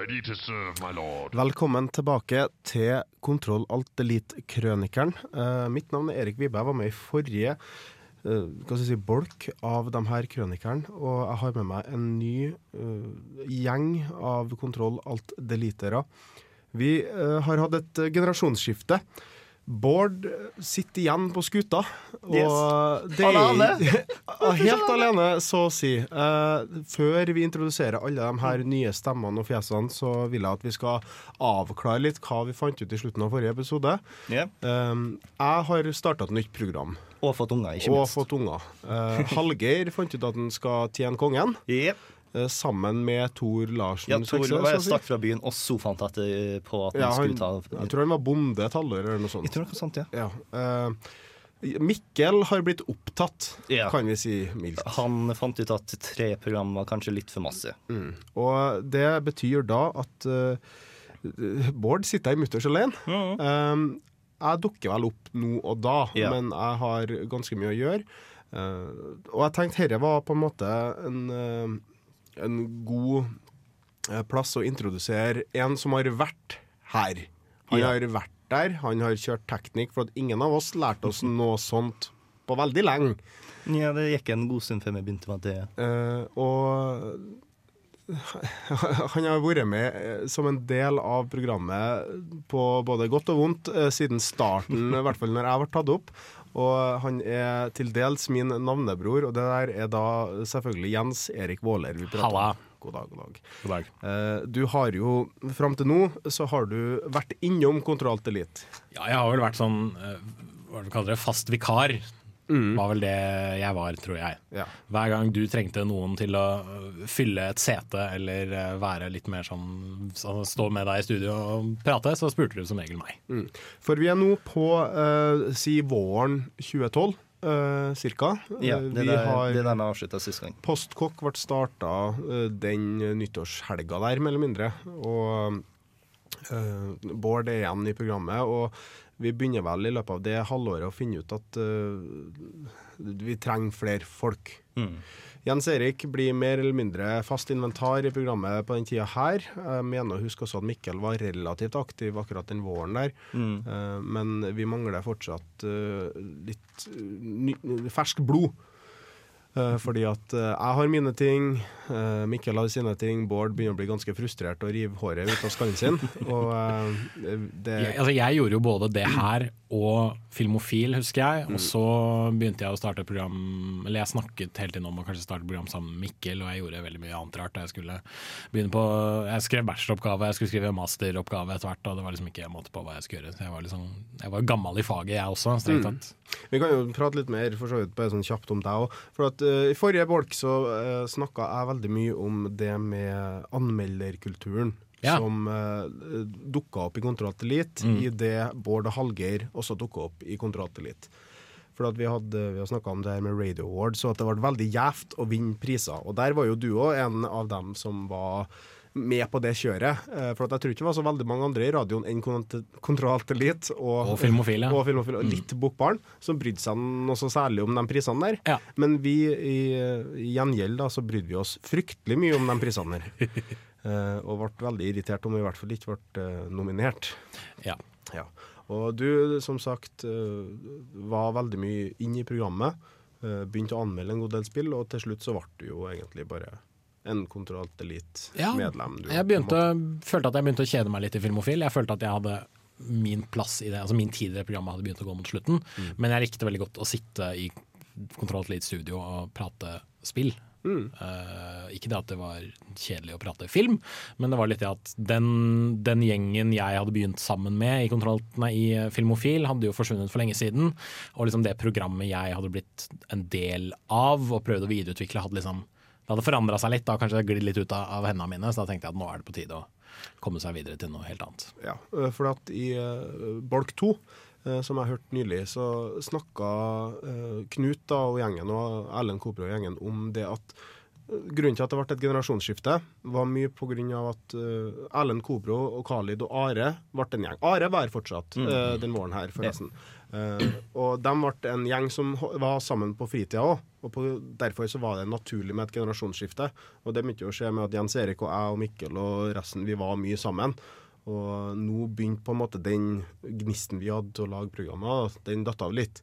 Ready to serve, my lord. Velkommen tilbake til Kontroll Alt Elite-krønikeren. Uh, mitt navn er Erik Vibe. Jeg var med i forrige uh, si, bolk av de her krønikerne. Og jeg har med meg en ny uh, gjeng av Kontroll Alt Delitere. Vi har hatt et generasjonsskifte. Bård sitter igjen på skuta. Og Yes. det Alene. Helt alene, så å si. Uh, før vi introduserer alle de her nye stemmene og fjesene, så vil jeg at vi skal avklare litt hva vi fant ut i slutten av forrige episode. Yeah. Eh, jeg har starta et nytt program Og fått unger, ikke minst. og fått unger. Uh, Hallgeir fant ut at han skal tjene kongen, Jep. Eh, sammen med Tor Larsen. Ja, Tor var stakk fra byen, og så fant at- på at han Ja, han, skulle ta jeg tror han var bonde et halvår eller noe sånt. Jeg tror noe sånt, ja. Ja. eh, Mikkel har blitt opptatt, Ja. kan vi si mildt. Han fant ut at tre program var kanskje litt for masse. Mm. Og det betyr da at uh, Bård sitter i mutters alene. Um, jeg dukker vel opp nå og da, Ja. men jeg har ganske mye å gjøre. Uh, og jeg tenkte dette var på en måte en, eh, en god eh, plass å introdusere en som har vært her. Han Ja. har vært der, han har kjørt teknikk, for at ingen av oss lærte oss noe sånt på veldig lenge. Ja, det gikk en god stund før vi begynte med det. Uh, og han har vært med eh, som en del av programmet på både godt og vondt siden starten, i hvert fall når jeg ble tatt opp. Og han er til dels min navnebror, og det der er da selvfølgelig Jens Erik Våler vi prater Halla. om. God dag, god dag. God dag. Eh, du har jo, fram til nå, så har du vært innom Kontroll Elite. Ja, jeg har vel vært sånn eh, hva du kaller det, fast vikar. Var vel det jeg var, tror jeg. Ja. Hver gang du trengte noen til å øh, fylle et sete eller øh, være litt mer sånn Stå med deg i studio og prate, så spurte du som regel meg. Mm. For vi er nå på uh, si våren 2012, uh, cirka. Ja, det vi der, har det der vi avslutta sist gang. Postkokk ble starta den nyttårshelga der, mer eller mindre. Og uh, Bård er igjen i programmet. Og vi begynner vel i løpet av det halvåret å finne ut at uh, vi trenger flere folk. Mm. Jens Erik blir mer eller mindre fast inventar i programmet på den tida her. Jeg mener å huske også at Mikkel var relativt aktiv akkurat den våren der. Mm. Eh, men vi mangler fortsatt eh, litt ny, ferskt blod. Eh, fordi at eh, jeg har mine ting, eh, Mikkel har sine ting, Bård begynner å bli ganske frustrert og rive håret ut av skallen sin. Og det Jeg, altså, jeg gjorde jo både det her og Filmofil, husker jeg. Og så begynte jeg å starte et program Eller jeg snakket hele tiden om å kanskje starte et program sammen med Mikkel, og jeg gjorde veldig mye annet rart. Jeg skulle begynne på Jeg skrev bacheloroppgave, jeg skulle skrive masteroppgave etter hvert, og det var liksom ikke en måte på hva jeg skulle gjøre. Så jeg var liksom Jeg var gammel i faget, jeg også, strengt tatt. Vi kan jo prate litt mer for så vidt bare sånn kjapt om deg òg. For at uh, I forrige bolk så uh, snakka jeg veldig mye om det med anmelderkulturen. Ja. Som uh, dukka opp i Kontroll Elite, Mm. i det Bård og Hallgeir også dukka opp i Elite. For at vi, hadde, vi har snakka om det her med Radio Awards, og at det ble veldig gjevt å vinne priser. Og der var jo du òg en av dem som var med på det kjøret. Eh, For at jeg tror ikke det var så veldig mange andre i radioen enn Kont- Elite og, Og Filmofil, ja. og, Filmofil, og litt Bokbarn, som brydde seg noe så særlig om de prisene der. Ja. Men vi i, i gjengjeld da, så brydde vi oss fryktelig mye om de prisene der. Eh, og ble veldig irritert om vi i hvert fall ikke ble eh, nominert. Ja. Ja. Og du, som sagt, eh, var veldig mye inn i programmet. begynte å anmelde en god del spill, og til slutt så ble du jo egentlig bare en kontrollert Elite-medlem. Ja, Jeg begynte, følte at jeg begynte å kjede meg litt i Filmofil. Jeg følte at jeg hadde min plass i det, altså min tid i det programmet hadde begynt å gå mot slutten. Men jeg likte veldig godt å sitte i kontrollert Elite studio og prate spill. Eh, ikke det at det var kjedelig å prate film, men det var litt det at den, den gjengen jeg hadde begynt sammen med i, nei, i Filmofil, hadde jo forsvunnet for lenge siden. Og liksom det programmet jeg hadde blitt en del av og prøvd å videreutvikle, hadde liksom det hadde forandra seg litt, da kanskje glidd litt ut av, av hendene mine. Så da tenkte jeg at nå er det på tide å komme seg videre til noe helt annet. Ja, eh, for at i uh, Bolk 2, eh, som jeg hørte nylig, så snakka eh, Knut da, og gjengen og Erlend Kopre og gjengen om det at eh, Grunnen til at det ble et generasjonsskifte, var mye pga. at uh, Erlend Kobro og Khalid og Are ble en gjeng. Are var fortsatt fortsatt uh, den våren her, forresten. Uh, og de ble en gjeng som var sammen på fritida òg. Og på, derfor så var det naturlig med et generasjonsskifte. Og det begynte å skje med at Jens Erik og jeg og Mikkel og resten, vi var mye sammen. Og nå begynte på en måte den gnisten vi hadde til å lage programmer, den datt av litt.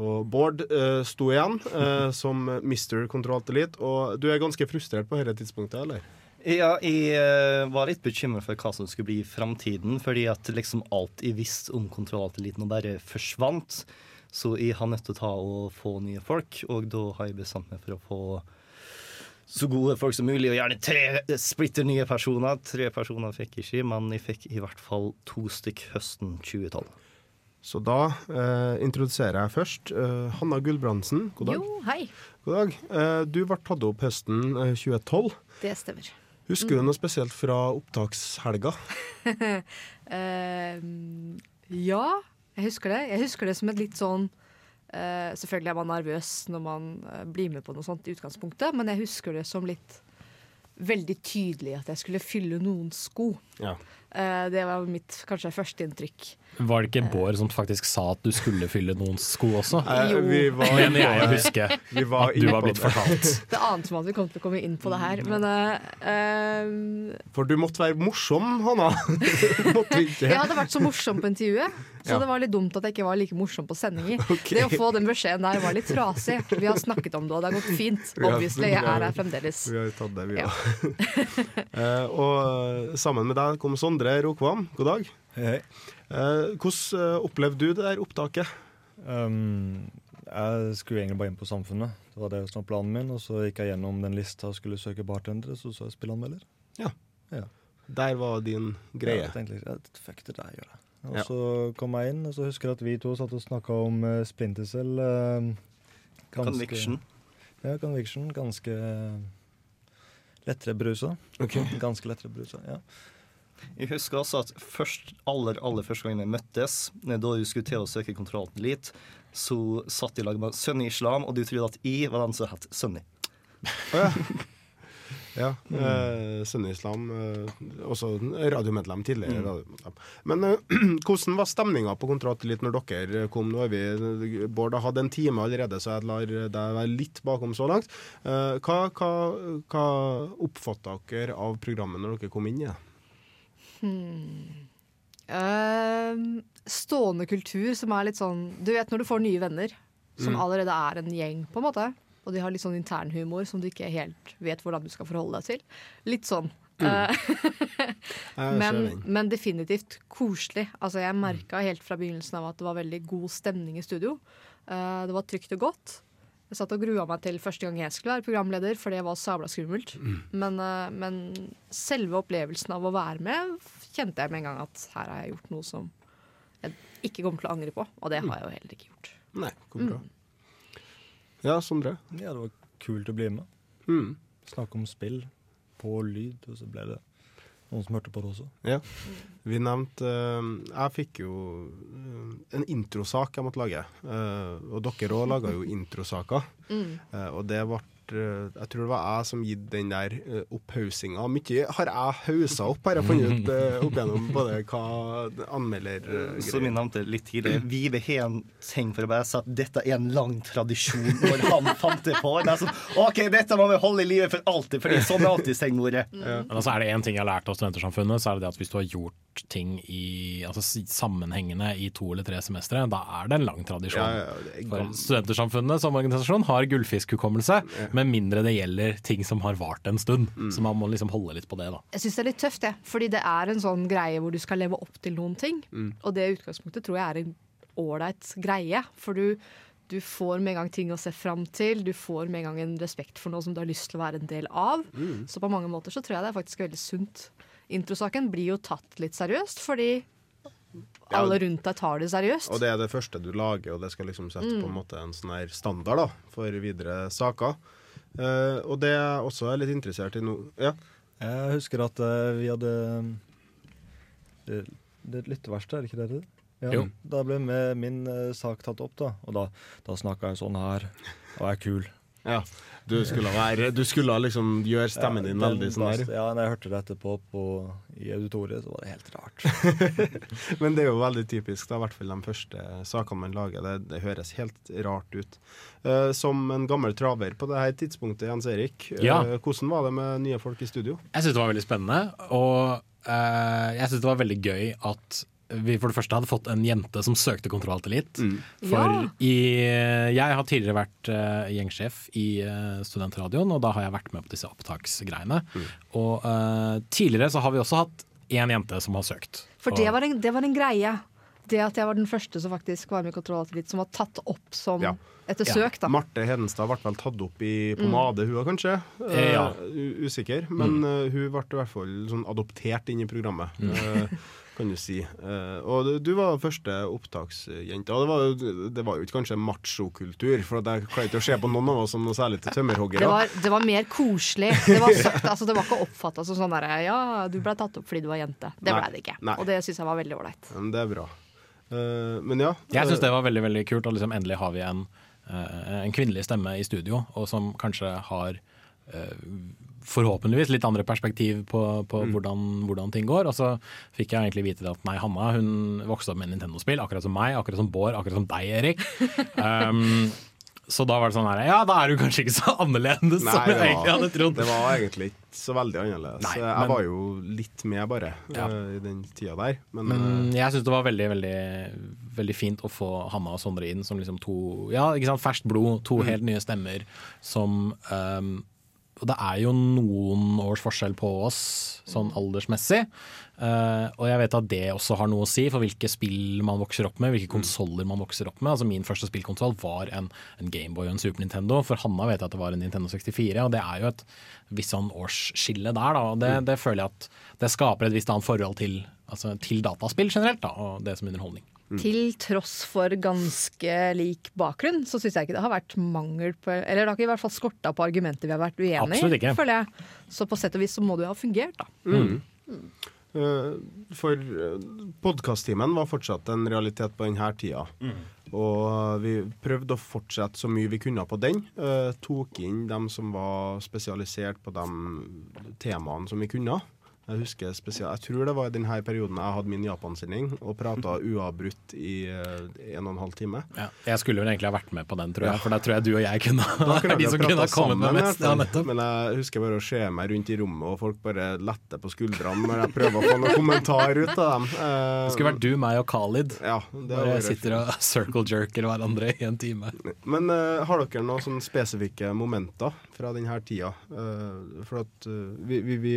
Og Bård eh, sto igjen eh, som Mr. Control Elite, og du er ganske frustrert på dette tidspunktet, eller? Ja, jeg eh, var litt bekymret for hva som skulle bli i framtiden, fordi at liksom alt jeg visste om kontrollateliten bare forsvant. Så jeg har nødt til å ta og få nye folk, og da har jeg bestemt meg for å få så gode folk som mulig, og gjerne tre splitter nye personer. Tre personer fikk ikke, men jeg fikk i hvert fall to stykk høsten 2012. Så da eh, introduserer jeg først eh, Hanna Gulbrandsen. God dag. Jo, hei. God dag. Eh, du ble tatt opp høsten eh, 2012. Det stemmer. Husker du noe spesielt fra opptakshelga? uh, ja, jeg husker det. Jeg husker det som et litt sånn eh, Selvfølgelig er man nervøs når man uh, blir med på noe sånt i utgangspunktet, men jeg husker det som litt veldig tydelig at jeg skulle fylle noen sko. Ja. Uh, det var mitt kanskje førsteinntrykk. Var det ikke Bård som faktisk sa at du skulle fylle noen sko også? Jo. vi var Mener jeg husker huske at du var blitt fortalt. Det ante meg at vi kom til å komme inn på det her, men For du måtte være morsom, Hanna. måtte ikke? Jeg hadde vært så morsom på intervjuet, så Ja. det var litt dumt at jeg ikke var like morsom på sendinger. Okay. Det å få den beskjeden der var litt trasig. Vi har snakket om det, og det har gått fint. Ja, Obviously, jeg er her fremdeles. Vi har tatt det, vi Ja. òg. Eh, og eh, sammen med deg kom Sondre Rokvam. God dag. Hei. Uh, hvordan opplevde du det der opptaket? Um, jeg skulle egentlig bare inn på Samfunnet. Det var det som var planen min. Og så gikk jeg gjennom den lista og skulle søke bartendere, så så jeg spilleanmelder. Der var din greie. Ja, jeg tenkte ja, fuck det der gjør jeg. Og Ja. så kom jeg inn, og så husker jeg at vi to satt og snakka om uh, Splinter Cell. eh, ganske- Conviction. Ja, Conviction. Ganske lettere brusa. Okay. Ganske lettere brusa, ja. Jeg husker også at først, aller, aller første gang vi møttes, da vi skulle til å søke kontrollen litt, så satt jeg i lag med Sunny Islam, og du trodde at jeg var den som het Sunny. Ja. Eh, Sunnislam. Eh, også radiomedlem tidligere. radiomedlem. Men eh, hvordan var stemninga på Kontratelit når dere kom? Nå er vi, Bård har hatt en time allerede, så jeg lar deg være litt bakom så langt. Eh, hva hva, hva oppfatta dere av programmet når dere kom inn i det? Ehm, stående kultur som er litt sånn Du vet når du får nye venner, som allerede er en gjeng, på en måte. Og de har litt sånn internhumor som du ikke helt vet hvordan du skal forholde deg til. Litt sånn. Mm. Men, men definitivt koselig. Altså Jeg merka helt fra begynnelsen av at det var veldig god stemning i studio. Eh, det var trygt og godt. Jeg satt og grua meg til første gang jeg skulle være programleder, for det var sabla skummelt. Men, eh, men selve opplevelsen av å være med kjente jeg med en gang at her har jeg gjort noe som jeg ikke kommer til å angre på. Og det har jeg jo heller ikke gjort. Nei, kom bra. Ja, Sondre. ja, det var kult å bli med. Mm. Snakke om spill på lyd, og så ble det noen som hørte på det også. Ja. Vi nevnte uh, Jeg fikk jo eh, en introsak jeg måtte lage. Uh, og dere òg laga jo introsaker. Eh, og det ble Jeg tror det var jeg som gitt den der uh, opphausinga. Mye har jeg hausa opp, har jeg funnet ut uh, opp gjennom både hva anmelder uh, Som jeg nevnte litt tidligere, Vive har en ting for å bare si at dette er en lang tradisjon når han fant det på. Det er sånn, OK, dette må vi holde i live for alltid, for sånn er alltid steingordet. Men altså er det én ting jeg har lært av Studentersamfunnet, så er det det at hvis du har gjort ting i, altså, sammenhengende i to eller tre semestre, da er det en lang tradisjon. Ja, ja, er For Studentersamfunnet som organisasjon har gullfiskhukommelse, med mindre det gjelder ting som har vart en stund. Så man må liksom holde litt på det, da. Jeg syns det er litt tøft, jeg. Fordi det er en sånn greie hvor du skal leve opp til noen ting. Og det utgangspunktet tror jeg er en ålreit greie. For du, du får med en gang ting å se fram til. Du får med en gang en respekt for noe som du har lyst til å være en del av. Så på mange måter så tror jeg det er faktisk veldig sunt. Introsaken blir jo tatt litt seriøst, fordi alle rundt deg tar det seriøst. Og det er det første du lager, og det skal liksom sette på en måte en sånn her standard da, for videre saker. Eh, og det jeg også er litt interessert i nå Ja, Jeg husker at uh, vi hadde det, det er et lytteverksted, er det ikke det? det? Ja. Jo. Da ble med min eh, sak tatt opp, da. Og da, da snakka jeg sånn her. Og jeg er kul. Ja. Du skulle, være, du skulle liksom gjøre stemmen din veldig sånn der. Ja, når jeg hørte det etterpå på, i auditoriet, så var det helt rart. Men det er jo veldig typisk, da, i hvert fall de første sakene man lager. Det, det høres helt rart ut. Uh, som en gammel traver på det her tidspunktet, Jens Erik, eh, Ja. hvordan var det med nye folk i studio? Jeg syns det var veldig spennende, og uh, jeg syns det var veldig gøy at vi for det første hadde fått en jente som søkte Kontroll Elite. For Ja. i, jeg har tidligere vært uh, gjengsjef i uh, studentradioen, og da har jeg vært med på disse opptaksgreiene. Og uh, tidligere så har vi også hatt én jente som har søkt. For Og- det var, en, det var en greie. Det at jeg var den første som faktisk var med i Kontroll Alt Elite, som var tatt opp som Ja. etter søk. da. Marte Hedenstad ble vel tatt opp i pomade, hun òg, kanskje? Eh, ja. uh, usikker. Men eh, hun ble i hvert fall sånn adoptert inn i programmet, eh, kan du si. Eh, og du- du var første opptaksjente. Og det var, det var jo ikke kanskje machokultur, for jeg klarer ikke å se på noen av oss som noe særlig til Det tømmerhoggere. var, det var mer koselig. Det var, sagt, altså, det var ikke oppfatta som sånn derre Ja, du ble tatt opp fordi du var jente. Det blei ble det ikke. Nei. Og det syns jeg var veldig ålreit. Det er bra. Eh, men ja. Jeg syns det var veldig veldig kult, og liksom endelig har vi en, eh, en kvinnelig stemme i studio, og som kanskje har eh, forhåpentligvis litt andre perspektiv på, på hvordan, hvordan ting går. Og så fikk jeg egentlig vite at nei, Hanna hun vokste opp med Nintendo-spill, akkurat som meg, akkurat som Bård, akkurat som deg, Erik. Um, så da var det sånn her Ja, da er du kanskje ikke så annerledes som Nei, jeg egentlig hadde trodd. det var egentlig ikke så veldig annerledes. Nei, jeg men- var jo litt med, bare, Ja. eh, i den tida der. Men, Men eh, jeg syns det var veldig veldig, veldig fint å få Hanna og Sondre inn som liksom to Ja, ikke sant, ferskt blod, to helt nye stemmer som um, Og det er jo noen års forskjell på oss sånn aldersmessig. Uh, og jeg vet at det også har noe å si for hvilke spill man vokser opp med, hvilke konsoller man vokser opp med. Altså Min første spillkonsoll var en, en Gameboy og en Super Nintendo. For Hanna vet jeg at det var en Nintendo 64, og det er jo et visst sånn årsskille der. da, og det, det føler jeg at det skaper et visst annet forhold til, altså, til dataspill generelt, da, og det som underholdning. Til tross for ganske lik bakgrunn, så syns jeg ikke det har vært mangel på Eller det har ikke i hvert fall skorta på argumenter vi har vært uenige i, føler jeg. Så på sett og vis så må det jo ha fungert, da. Eh, for uh, podkasttimen var fortsatt en realitet på denne tida. Og eh, vi prøvde å fortsette så mye vi kunne på den. Eh, tok inn dem som var spesialisert på de temaene som vi kunne. Jeg husker spesielt, jeg tror det var i denne perioden jeg hadde min Japan-sending og prata uavbrutt i eh, en og en halv time. Ja, jeg skulle vel egentlig ha vært med på den, tror jeg, for da tror jeg du og jeg kunne Da kunne de som kunne ha kommet med mest. Ja, Men jeg husker bare å se meg rundt i rommet, og folk bare letter på skuldrene når jeg prøver å få noen kommentar ut av dem. Uh, Det skulle vært du, meg og Khalid. ja, det Bare sitter og circle jerker hverandre i en time. Men uh, har dere noen sånne spesifikke momenter fra denne tida? Uh, for at vi, vi, vi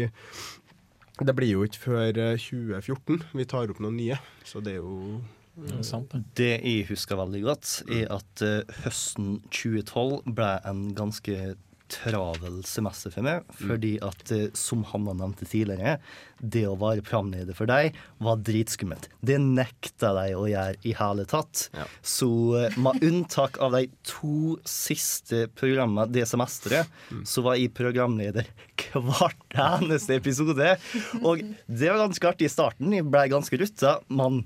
Det blir jo ikke før eh, 2014 vi tar opp noen nye, så det er jo Det er sant, det. Det jeg husker veldig godt, er at uh, høsten 2012 ble en ganske travel semester for meg. Fordi at, uh, som Hanna nevnte tidligere, det å være programleder for deg var dritskummelt. Det nekta de å gjøre i hele tatt. Ja. Så uh, med unntak av de to siste programmene det semesteret, så var jeg programleder hvert eneste episode. Og det var ganske artig i starten. Jeg ble ganske rutta. men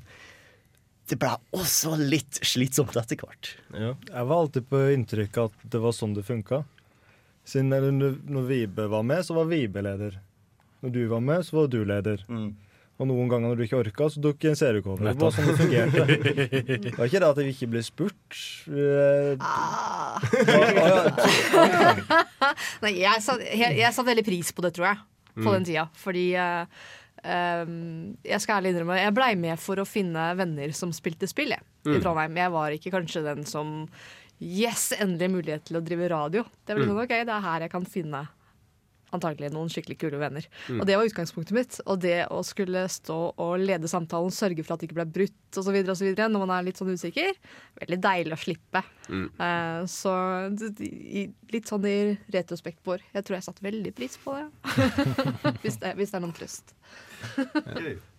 det ble også litt slitsomt etter hvert. Jeg var alltid på inntrykk at det var sånn det funka. Siden når, Vibe var med, så var Vibe leder. Når du var med, så var du leder. Og noen ganger når du ikke orka, så tok en Erik over. Det var sånn det fungerte. Det var ikke det at jeg ikke ble spurt. Eh, Ah. ja, Nei, jeg satte veldig pris på det, tror jeg, på Mm. den tida. Fordi uh, um, jeg skal ærlig innrømme, jeg blei med for å finne venner som spilte spill jeg, Mm. i Trondheim. Jeg var ikke kanskje den som Yes, endelig mulighet til å drive radio. Det ble Mm. sånn, ok, det er her jeg kan finne antagelig noen skikkelig kule venner. Mm. Og det var utgangspunktet mitt. Og det å skulle stå og lede samtalen, sørge for at det ikke ble brutt osv. når man er litt sånn usikker, veldig deilig å slippe. Mm. Eh, så litt sånn i retrospekt, Bård. Jeg tror jeg satte veldig pris på det. hvis, det hvis det er noen trøst.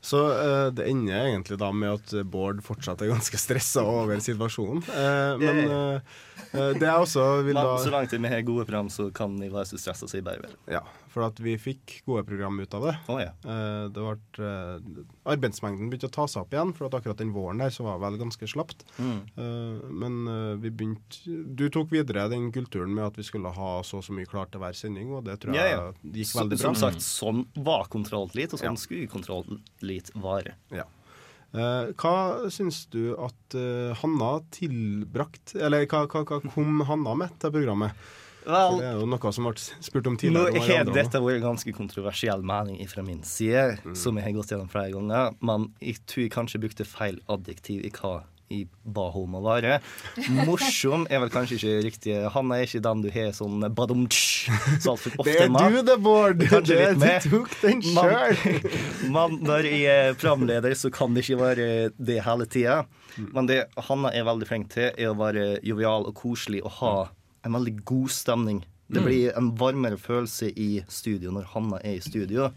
Så uh, det ender egentlig da med at Bård fortsatt er ganske stressa over situasjonen. Uh, men uh, det er også vil da så langt vi har gode program, så kan vi være så stressa som vi bare vil. Ja, for at vi fikk gode program ut av det. Oh, ja. Eh, det ble, eh, arbeidsmengden begynte å ta seg opp igjen, for at akkurat den våren der så var det vel ganske slapt. Mm. Eh, men vi begynte Du tok videre den kulturen med at vi skulle ha så og så mye klart til hver sending, og det tror jeg ja. gikk Så, veldig bra. som sagt, sånn var kontrolllit, og sånn Ja. skulle kontrolllit være. Ja. Eh, hva syns du at eh, Hanna tilbrakt Eller hva, hva, hva kom Hanna med til programmet? Vel, det er jo noe som ble spurt om tidligere. Nå har dette vært en ganske kontroversiell mening fra min side, Mm. som jeg har gått gjennom flere ganger, men jeg tror jeg kanskje brukte feil adjektiv i hva jeg ba om å være. Morsom er vel kanskje ikke riktig. Han er ikke den du har sånn badumtsj så altfor ofte Det er med. du det, Bård! Det, du tok den Man- sjøl! Men når jeg er programleder, så kan det ikke være det hele tida. Men det Hanna er veldig flink til, er å være jovial og koselig og ha en veldig god stemning. Det blir en varmere følelse i studio når Hanna er i studio.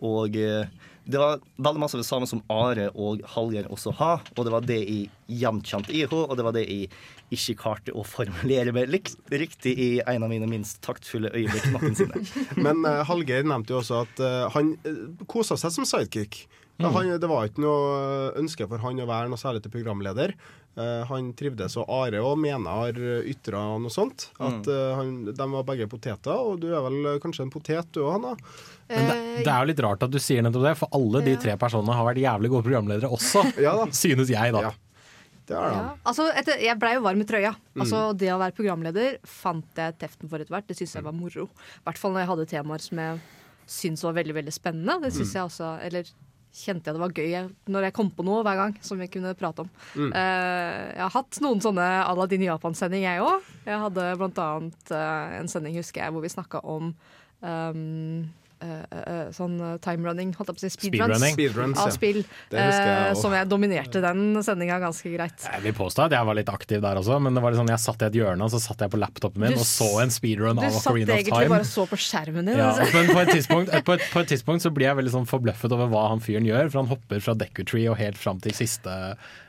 Og eh, det var veldig masse av det samme som Are og Hallgeir også har, og det var det jeg gjenkjente i henne, og det var det jeg ikke klarte å formulere meg riktig i en av mine minst taktfulle øyeblikk noensinne. Men uh, Hallgeir nevnte jo også at eh, han uh, kosa seg som sidekick. Mm. Han, det var ikke noe ønske for han å være noe særlig til programleder. Eh, han trivdes, og Are og mener har ytra noe sånt. At eh, han, de var begge poteter, og du er vel kanskje en potet du òg, Hanna? Men det, det er jo litt rart at du sier nettopp det, for alle de tre personene har vært jævlig gode programledere også, Ja da. synes jeg, da. Ja. Det er Ja. Altså, etter, jeg blei jo varm i trøya. Altså, Det å være programleder fant jeg teften for etter hvert. Det syntes jeg var moro. I hvert fall når jeg hadde temaer som jeg syntes var veldig veldig spennende. Det synes jeg også, eller kjente jeg det var gøy når jeg kom på noe hver gang som vi kunne prate om. Eh, jeg har hatt noen sånne à la din Japan-sending, jeg òg. Jeg hadde blant annet uh, en sending, husker jeg, hvor vi snakka om um, eh, eh, sånn timerunning, holdt jeg på å si, speedruns. Speedrunning. Speedruns, Av spill. Ja. jeg eh, som jeg dominerte den sendinga ganske greit. Jeg vil påstå at jeg var litt aktiv der også, men det var litt sånn, jeg satt i et hjørne og så satt jeg på laptopen min Du og så en speedrun av Ocarina of Time. Du satt egentlig bare og så på skjermen din. Ja, altså. men på et, tidspunkt, på, et, på et tidspunkt så blir jeg veldig sånn forbløffet over hva han fyren gjør. For han hopper fra Deku Tree og helt fram til siste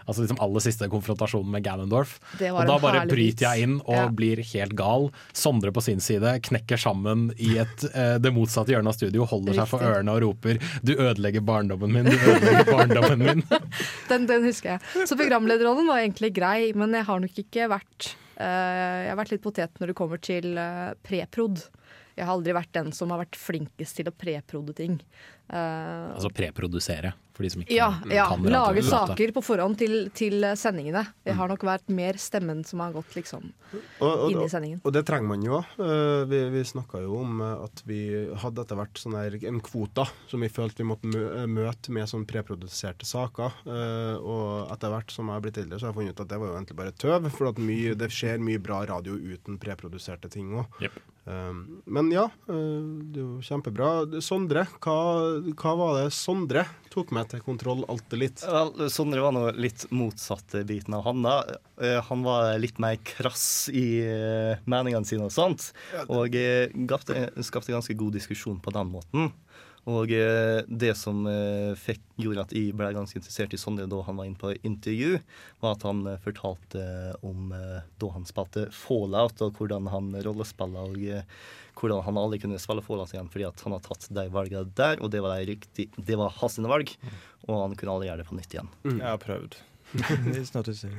Altså liksom aller siste konfrontasjonen med Ganondorf. Og da bare bryter jeg inn og Ja. blir helt gal. Sondre på sin side knekker sammen i et, eh, det motsatte hjørnet av studio, holder seg for ørene og roper 'du ødelegger barndommen min', du ødelegger barndommen min. Den, den husker jeg. Så programlederrollen var egentlig grei, men jeg har nok ikke vært eh, Jeg har vært litt potet når det kommer til uh, preprod. Jeg har aldri vært den som har vært flinkest til å preprode ting. Eh, Altså preprodusere, for de som ikke ja, ja. kan Lage saker på forhånd til, til sendingene. Det har nok vært mer stemmen som har gått liksom inn i sendingen. og det trenger man jo. Uh, vi vi snakka jo om eh, at vi hadde etter hvert sånn her en kvota som vi følte vi måtte eh, møte med sånn preproduserte saker. Eh, og etter hvert som jeg har blitt eldre, så har jeg funnet ut at det var jo egentlig bare tøv. For at mye, det skjer mye bra radio uten preproduserte ting òg. Men ja, eh, det er jo kjempebra. Sondre, hva, hva var det Sondre tok med til Kontroll alltid litt. Vel, Sondre var nå litt motsatte biten av Hanna. da. Han var litt mer krass i eh, meningene sine og sånt. Og eh, skapte, ganske god diskusjon på den måten. Og eh, det som eh, fikk, gjorde at jeg ble ganske interessert i Sondre da han var inne på intervju, var at han eh, fortalte om eh, da han spilte Fallout, og hvordan han rollespiller, og eh, hvordan han aldri kunne spille Fallout igjen fordi at han har tatt de valgene der, og det var, de riktig, det var hans valg, og han kunne aldri gjøre det på nytt igjen. Jeg har prøvd. It's not easy.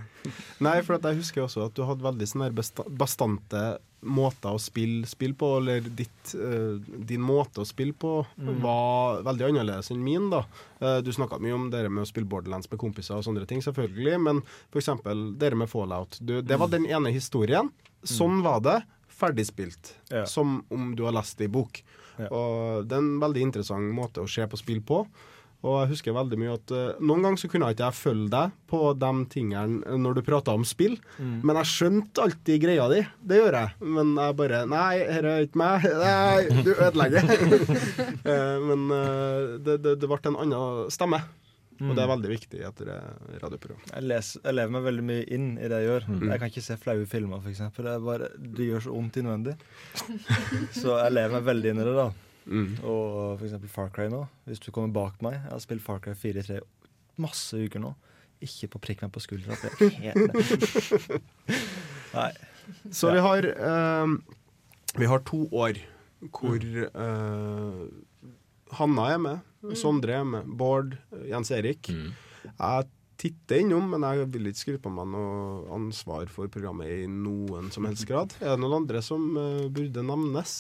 Nei, for at jeg husker også at du hadde veldig sånne bastante måter å spille spill på, eller ditt, uh, din måte å spille på var veldig annerledes enn min. da. Uh, du snakka mye om det med å spille Borderlands med kompiser og sånne ting, selvfølgelig, men f.eks. det med Fallout. Du, det var den ene historien. Sånn var det. Ferdigspilt. Ja. Som om du har lest det i bok. Ja. Og Det er en veldig interessant måte å se på spill på. Og jeg husker veldig mye at uh, Noen ganger så kunne jeg ikke jeg følge deg på de tingene når du prata om spill, men jeg skjønte alltid greia di. Det gjør jeg. Men jeg bare Nei, dette er ikke meg. Nei, du ødelegger. uh, men uh, det, det, det ble en annen stemme. Og det er veldig viktig i et radioprogram. Jeg, leser, jeg lever meg veldig mye inn i det jeg gjør. Jeg kan ikke se flaue filmer, f.eks. Det, er bare- det gjør så vondt innvendig. så jeg lever meg veldig inn i det, da. Og for eksempel Far Cry nå. Hvis du kommer bak meg Jeg har spilt Far Cry 4 i tre masse uker nå. Ikke på prikk meg på skuldra. det er helt Nei. Så vi har eh, Vi har to år hvor uh, Hanna er med, Sondre er med, Bård, Jens Erik. Jeg titter innom, men jeg vil ikke skryte på meg noe ansvar for programmet i noen som helst grad. Er det noen andre som uh, burde nevnes?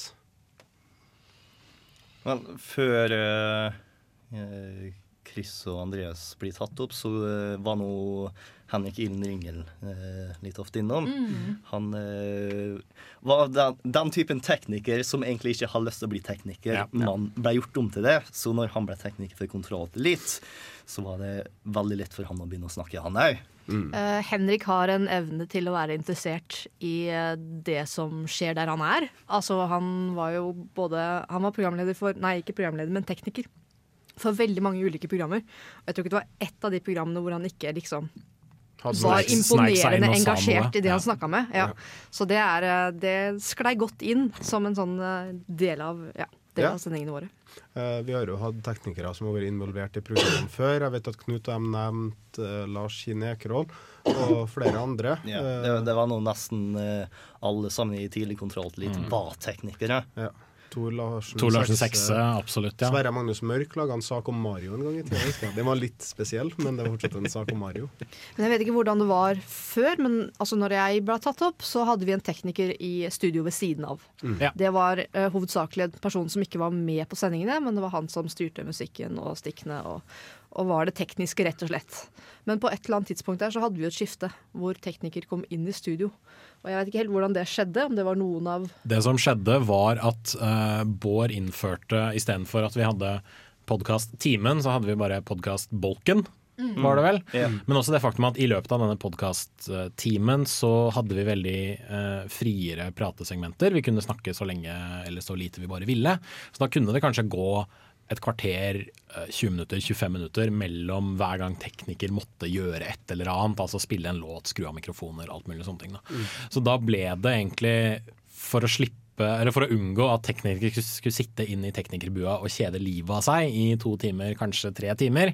Vel, før uh, Chris og Andreas blir tatt opp, så eh, var nå Henrik Ilden Ringel eh, litt ofte innom. Han eh, var den, den typen tekniker som egentlig ikke har lyst til å bli tekniker, Ja, ja. men ble gjort om til det. Så når han ble tekniker for Kontroll Elite, så var det veldig lett for han å begynne å snakke, han òg. Eh, Henrik har en evne til å være interessert i uh, det som skjer der han er. Altså, han var jo både Han var programleder for Nei, ikke programleder, men tekniker. For veldig mange ulike programmer. Og jeg tror ikke det var ett av de programmene hvor han ikke liksom Hadde var imponerende engasjert i det Ja. han snakka med. Ja. Så det, er, eh, det sklei godt inn som en sånn eh, del av, ja, del av sendingene våre. Uh, vi har jo hatt teknikere som har vært involvert i programmene før. Jeg vet at Knut og de nevnte uh, Lars Kine Ekerhol og flere andre. Ja, Eh, det, det var nå nesten alle sammen i tidlig Kontroll litt Mm. var teknikere. ja. Tor Larsen, Tor Larsen Sekse. Absolutt. ja. Sverre Magnus Mørk laga en sak om Mario en gang i tida. Den var litt spesiell, men det var fortsatt en sak om Mario. Men Jeg vet ikke hvordan det var før, men altså når jeg ble tatt opp, så hadde vi en tekniker i studio ved siden av. Ja. Det var uh, hovedsakelig en person som ikke var med på sendingene, men det var han som styrte musikken og stikkene og, og var det tekniske, rett og slett. Men på et eller annet tidspunkt der så hadde vi et skifte hvor tekniker kom inn i studio. Og jeg vet ikke helt hvordan det skjedde, om det var noen av Det som skjedde, var at uh, Bård innførte istedenfor at vi hadde podkast-timen, så hadde vi bare podkast-bolken. Var det vel? Mm. Men også det faktum at i løpet av denne podkast-timen så hadde vi veldig uh, friere pratesegmenter. Vi kunne snakke så lenge eller så lite vi bare ville. Så da kunne det kanskje gå et kvarter, eh, 20 minutter, 25 minutter mellom hver gang tekniker måtte gjøre et eller annet. Altså spille en låt, skru av mikrofoner, alt mulig sånne ting. Da. Så da ble det egentlig for å slippe eller For å unngå at teknikere skulle- sitte inn i teknikerbua og kjede livet av seg i to timer, kanskje tre timer,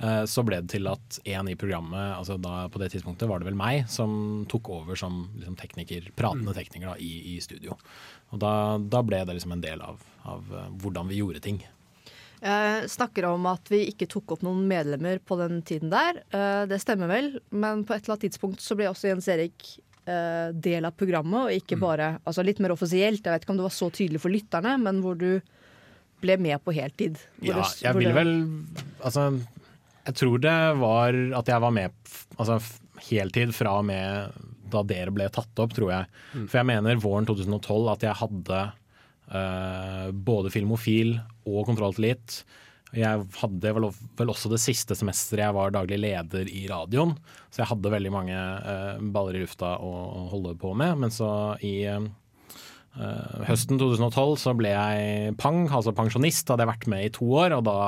eh, så ble det til at en i programmet, altså da på det tidspunktet var det vel meg, som tok over som liksom tekniker, pratende tekniker da, i, i studio. Og da, da ble det liksom en del av, av eh, hvordan vi gjorde ting. Jeg snakker om at vi ikke tok opp noen medlemmer på den tiden der. Eh, Det stemmer vel, men på et eller annet tidspunkt så ble også Jens Erik eh, del av programmet, og ikke bare altså litt mer offisielt. Jeg vet ikke om det var så tydelig for lytterne, men hvor du ble med på heltid. Hvor Ja, det- jeg vil det- vel Altså, jeg tror det var at jeg var med altså, heltid fra og med da dere ble tatt opp, tror jeg. For jeg mener våren 2012 at jeg hadde eh, både Filmofil og Kontroll til Litt. Jeg hadde vel, vel også det siste semesteret jeg var daglig leder i radioen. Så jeg hadde veldig mange eh, baller i lufta å, å holde på med. Men så i eh, Eh, høsten 2012 så ble jeg pang, altså pensjonist. Hadde jeg vært med i to år, og da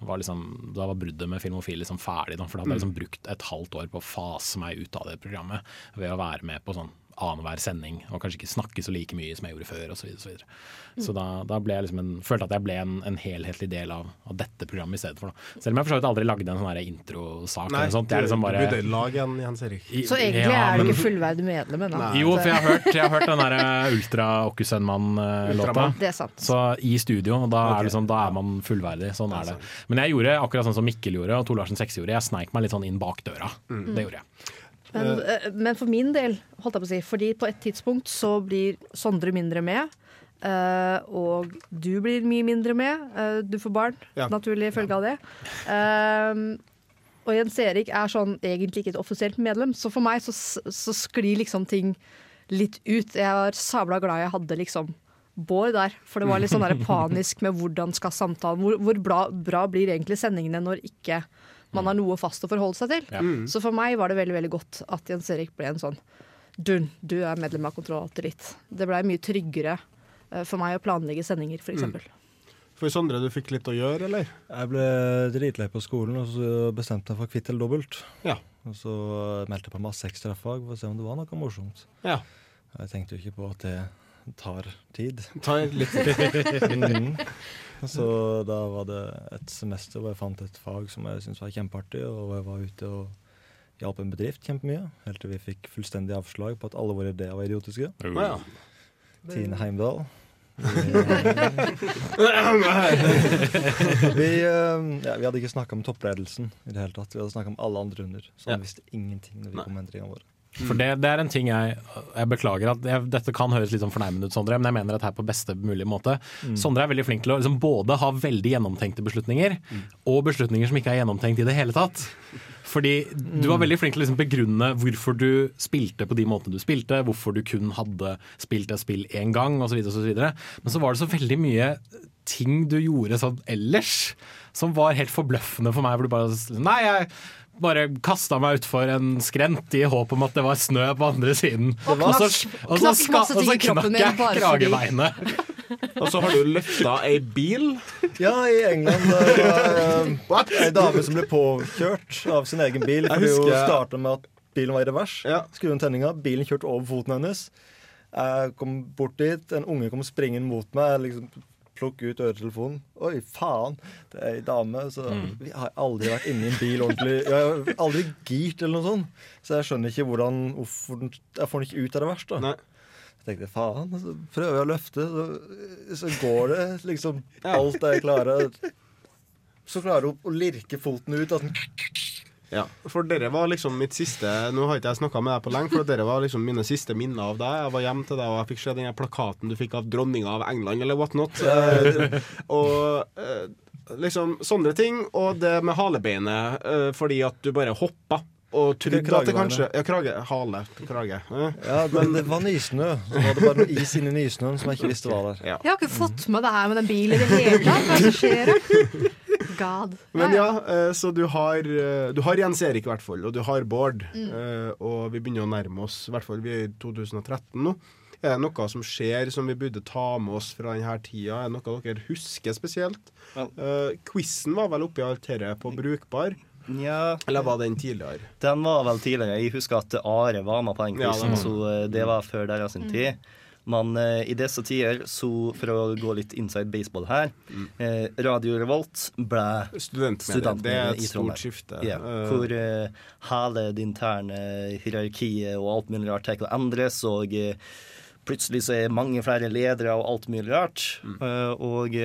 var, liksom, da var bruddet med Filmofil liksom ferdig. For da hadde jeg liksom brukt et halvt år på å fase meg ut av det programmet ved å være med på sånn annenhver sending og kanskje ikke snakke så like mye som jeg gjorde før osv. Så, videre. så da, da ble jeg liksom en, følte at jeg ble en, en helhetlig del av, av dette programmet i stedet for. Da. Selv om jeg for så vidt aldri lagde en sånn her introsak. Nei, eller sånt. Jeg er liksom bare, du burde lage en, Jens Erik. I- Så egentlig ja, er du men- ikke fullverdig medlem ennå. jo, for jeg har hørt, jeg har hørt den der eh, Ultra sant. Så i studio, da, okay. er det sånn, da er man fullverdig. Sånn er det. Men jeg gjorde akkurat sånn som Mikkel gjorde, og Tor Larsen 6 gjorde. Jeg sneik meg litt sånn inn bak døra. Det gjorde jeg. Men, uh, men for min del, holdt jeg på å si, fordi på et tidspunkt så blir Sondre mindre med. Uh, og du blir mye mindre med. Uh, du får barn, Ja. naturlig følge av det. Og Jens Erik er sånn egentlig ikke et offisielt medlem, så for meg så, så sklir liksom ting litt ut. Jeg var sabla glad jeg hadde liksom Bård der, for det var litt sånn der panisk med hvordan skal samtalen Hvor, hvor bra, bra blir egentlig sendingene når ikke man har noe fast å forholde seg til. Ja. Så for meg var det veldig veldig godt at Jens Erik ble en sånn Dun, du er medlem av Kontroll Alt Elite. Det blei mye tryggere eh, for meg å planlegge sendinger, f.eks. For Sondre, du fikk litt å gjøre, eller? Jeg ble dritlei på skolen, og så bestemte jeg for kvitt eller dobbelt. Ja. Og så meldte jeg på masse ekstrafag for å se om det var noe morsomt. Ja. Jeg tenkte jo ikke på at det, tar tid. tar litt Mm. Så da var det et semester hvor jeg fant et fag som jeg syntes var kjempeartig, og hvor jeg var ute og hjalp en bedrift kjempemye. Helt til vi fikk fullstendig avslag på at alle våre ideer var idiotiske. Ja. Tine Heimdal. Vi, eh, ja, vi hadde ikke snakka om toppledelsen i det hele tatt. Vi hadde snakka om alle andre under. Så Ja. visste ingenting når vi kom med endringene våre. For det, det er en ting jeg Jeg beklager at jeg, dette kan høres litt sånn fornærmende ut, Sondre, men jeg mener dette her på beste mulige måte. Sondre er veldig flink til å liksom både ha veldig gjennomtenkte beslutninger, og beslutninger som ikke er gjennomtenkt i det hele tatt. Fordi du var veldig flink til å liksom begrunne hvorfor du spilte på de måtene du spilte, hvorfor du kun hadde spilt et spill én gang, osv. Men så var det så veldig mye ting du gjorde sånn ellers, som var helt forbløffende for meg. Hvor du bare Nei, jeg bare kasta meg utfor en skrent i håp om at det var snø på andre siden. Og Og så, og så, knakk ska, og så knakk jeg bare kragebeinet. Og så har du løfta ei bil. Ja, i England det var ei dame som ble påkjørt av sin egen bil Jeg fordi hun husker- starta med at bilen var i revers. Ja. Skru inn tenninga, bilen kjørte over foten hennes. Jeg kom bort dit, en unge kom springende mot meg. Liksom plukke ut øretelefonen. Oi, faen! Det er ei dame. Så vi har aldri vært inne i en bil ordentlig. Jeg har aldri girt eller noe sånt. Så jeg skjønner ikke hvordan hvorfor Jeg får den ikke ut av det verste. Nei. Jeg tenkte faen, så prøver jeg å løfte, så, så går det liksom alt jeg klarer. Så klarer hun å lirke foten ut. Den, Ja, for dere var liksom mitt siste Nå har ikke jeg snakka med deg på lenge, for dere var liksom mine siste minner av deg. Jeg var hjemme til deg, og jeg fikk se den plakaten du fikk av dronninga av England, eller what not. Eh, og eh, liksom sånne ting. Og det med halebeinet, eh, fordi at du bare hoppa. Og trodde at det kanskje Ja, krage. Hale. Krage. Eh. ja, men det var nysnø. Så var det bare noe is inni nysnøen som jeg ikke visste var der. Ja. Jeg har ikke fått med det her med den bilen i det hele tatt. Hva er det som skjer her? God. Men ja, eh, så du har, eh, du har Jens Erik i hvert fall, og du har Bård. Mm. Og vi begynner å nærme oss, i hvert fall vi er i 2013 nå. Er det noe som skjer som vi burde ta med oss fra denne tida? Er det noe dere husker spesielt? Ja. Uh, quizen var vel oppi alt dette på Brukbar, Nja, eller var den tidligere? den var vel tidligere. Jeg husker at Are var med på den Ja, quizen, ja, så eh, det var før deres mm. tid. Men eh, i disse tider, så for å gå litt inside baseball her eh, Radio Revolt ble Studentmedie. Studentmedie Det er et stort skifte. Yeah. Uh. hvor eh, hele det interne hierarkiet og alt mulig rart tar å endres, og eh, plutselig så er mange flere ledere og alt mulig rart. Eh, og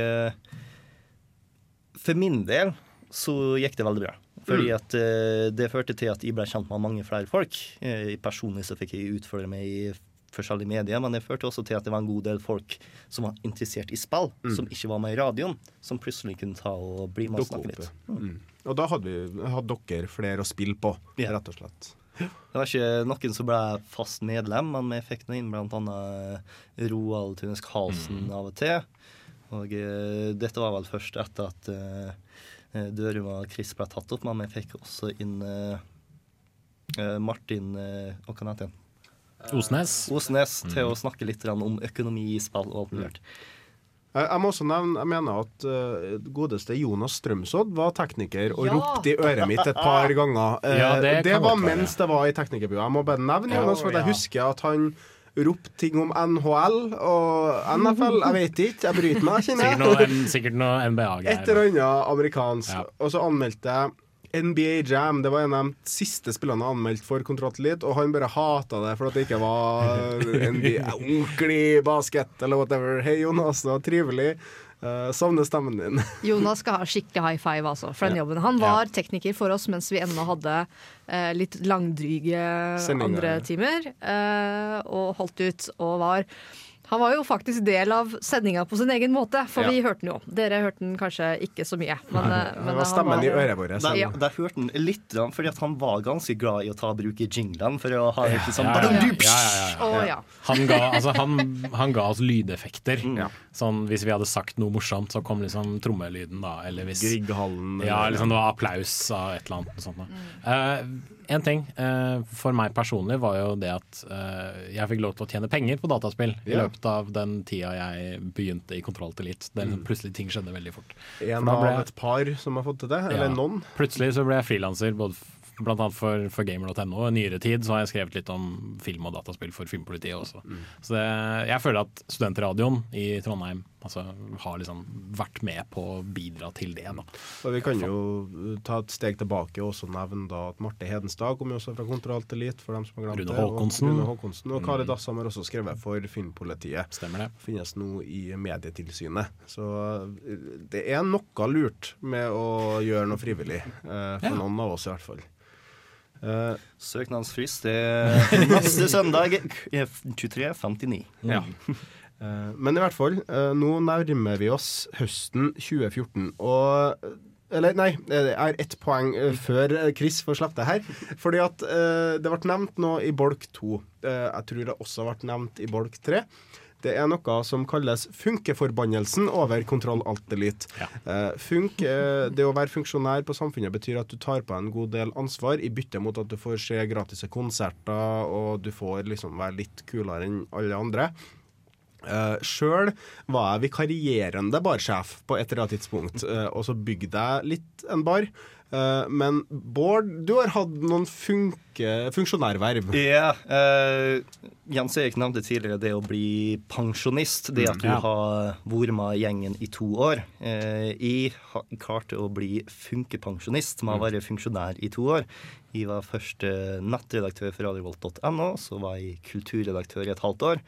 for min del så gikk det veldig bra. Fordi at eh, det førte til at jeg ble kjent med mange flere folk. Eh, personlig så fikk jeg utfordre meg i forskjellige medier, men det førte også til at det var en god del folk som var interessert i spill, som ikke var med i radioen, som plutselig kunne ta og bli med og snakke litt. Mm. Og da hadde, vi, hadde dere flere å spille på, Ja. rett og slett. Det var ikke noen som ble fast medlem, men vi fikk nå inn bl.a. Roald Tunes Karlsen av og til. Og uh, dette var vel først etter at eh, Dørum og Chris ble tatt opp, men vi fikk også inn eh, eh, Martin eh, Hva kan han hete? Osnes. Osnes til å snakke litt om økonomi i spill og alt mulig. Jeg, jeg må også nevne, jeg mener at uh, godeste Jonas Strømsodd var tekniker og Ja. ropte i øret mitt et par ganger. Uh, Ja, det det var mens det var i teknikerbua. Jeg må bare nevne Jonas, for jeg husker at han ropte ting om NHL og NFL. Jeg vet ikke, jeg bryter meg, kjenner Sikkert jeg. sikkert noe Et NBA-greier. eller annet amerikansk. Ja. Og så anmeldte jeg NBA Jam. Det var en av de siste spillene jeg anmeldte for Kontroll og han bare hata det for at det ikke var NBA, ordentlig basket eller whatever. Hei, Jonas, det var trivelig. Uh, savner stemmen din. Jonas skal ha skikkelig high five altså, for den jobben. Han var tekniker for oss mens vi ennå hadde uh, litt langdryge Sendinger. andre timer. uh, og holdt ut og var Han var jo faktisk del av sendinga på sin egen måte, for Ja. vi hørte den jo. Dere hørte den kanskje ikke så mye. Men, eh, Det men var han stemmen i øret vårt. Der, Ja. der hørte han litt, fordi at han var ganske glad i å ta bruk i jinglene for å ha litt sånn Ja. Han ga, altså, han, han ga oss lydeffekter. Mm. Sånn, hvis vi hadde sagt noe morsomt, så kom liksom trommelyden, da. Eller hvis Grieghallen. ja, liksom det var applaus av et eller annet. Sånt, da. Eh, en ting eh, for meg personlig var jo det at eh, jeg fikk lov til å tjene penger på dataspill i løpet av den tida jeg begynte i Kontroll til litt. Liksom, plutselig ting skjedde veldig fort. En av jeg- et par som har fått til det, eller Ja. noen. Plutselig så ble jeg frilanser både blant annet for, for gamer.no. I nyere tid så har jeg skrevet litt om film og dataspill for Filmpolitiet også. Så det, jeg føler at studentradioen i Trondheim altså, har liksom vært med på å bidra til det. Da. Og vi kan jo uh, ta et steg tilbake og også nevne da at Marte Hedenstad kommer jo også fra Kontroll til Elite, for dem som har glemt Rune det. og Håkonsen. Rune Håkonsen. Og Kari Dassam har også skrevet for Filmpolitiet. Stemmer det. Finnes nå i Medietilsynet. Så uh, det er noe lurt med å gjøre noe frivillig, uh, for Ja. noen av oss i hvert fall. Uh, Søknadsfrist er neste søndag eh, 23.59. Ja. Eh, men i hvert fall, eh, nå nærmer vi oss høsten 2014, og eller nei, det er ett poeng eh, før eh, Chris får slippe det her. Fordi at eh, det ble nevnt nå i bolk 2. Eh, jeg tror det også ble nevnt i bolk 3. Det er noe som kalles funkeforbannelsen over kontroll alt delete. Ja. Eh, funk, eh, det å være funksjonær på samfunnet betyr at du tar på en god del ansvar i bytte mot at du får se gratis konserter, og du får liksom være litt kulere enn alle andre. Uh, Sjøl var jeg vikarierende barsjef på et eller annet tidspunkt, uh, og så bygde jeg litt en bar. Uh, men Bård, du har hatt noen funke, funksjonærverv. Ja, eh, Jens Erik nevnte tidligere det å bli pensjonist. Det at du Ja. har vært med gjengen i to år. Uh, jeg klarte å bli funkepensjonist med å være funksjonær i to år. Jeg var først nettredaktør for radiovolt.no, så var jeg kulturredaktør i et halvt år.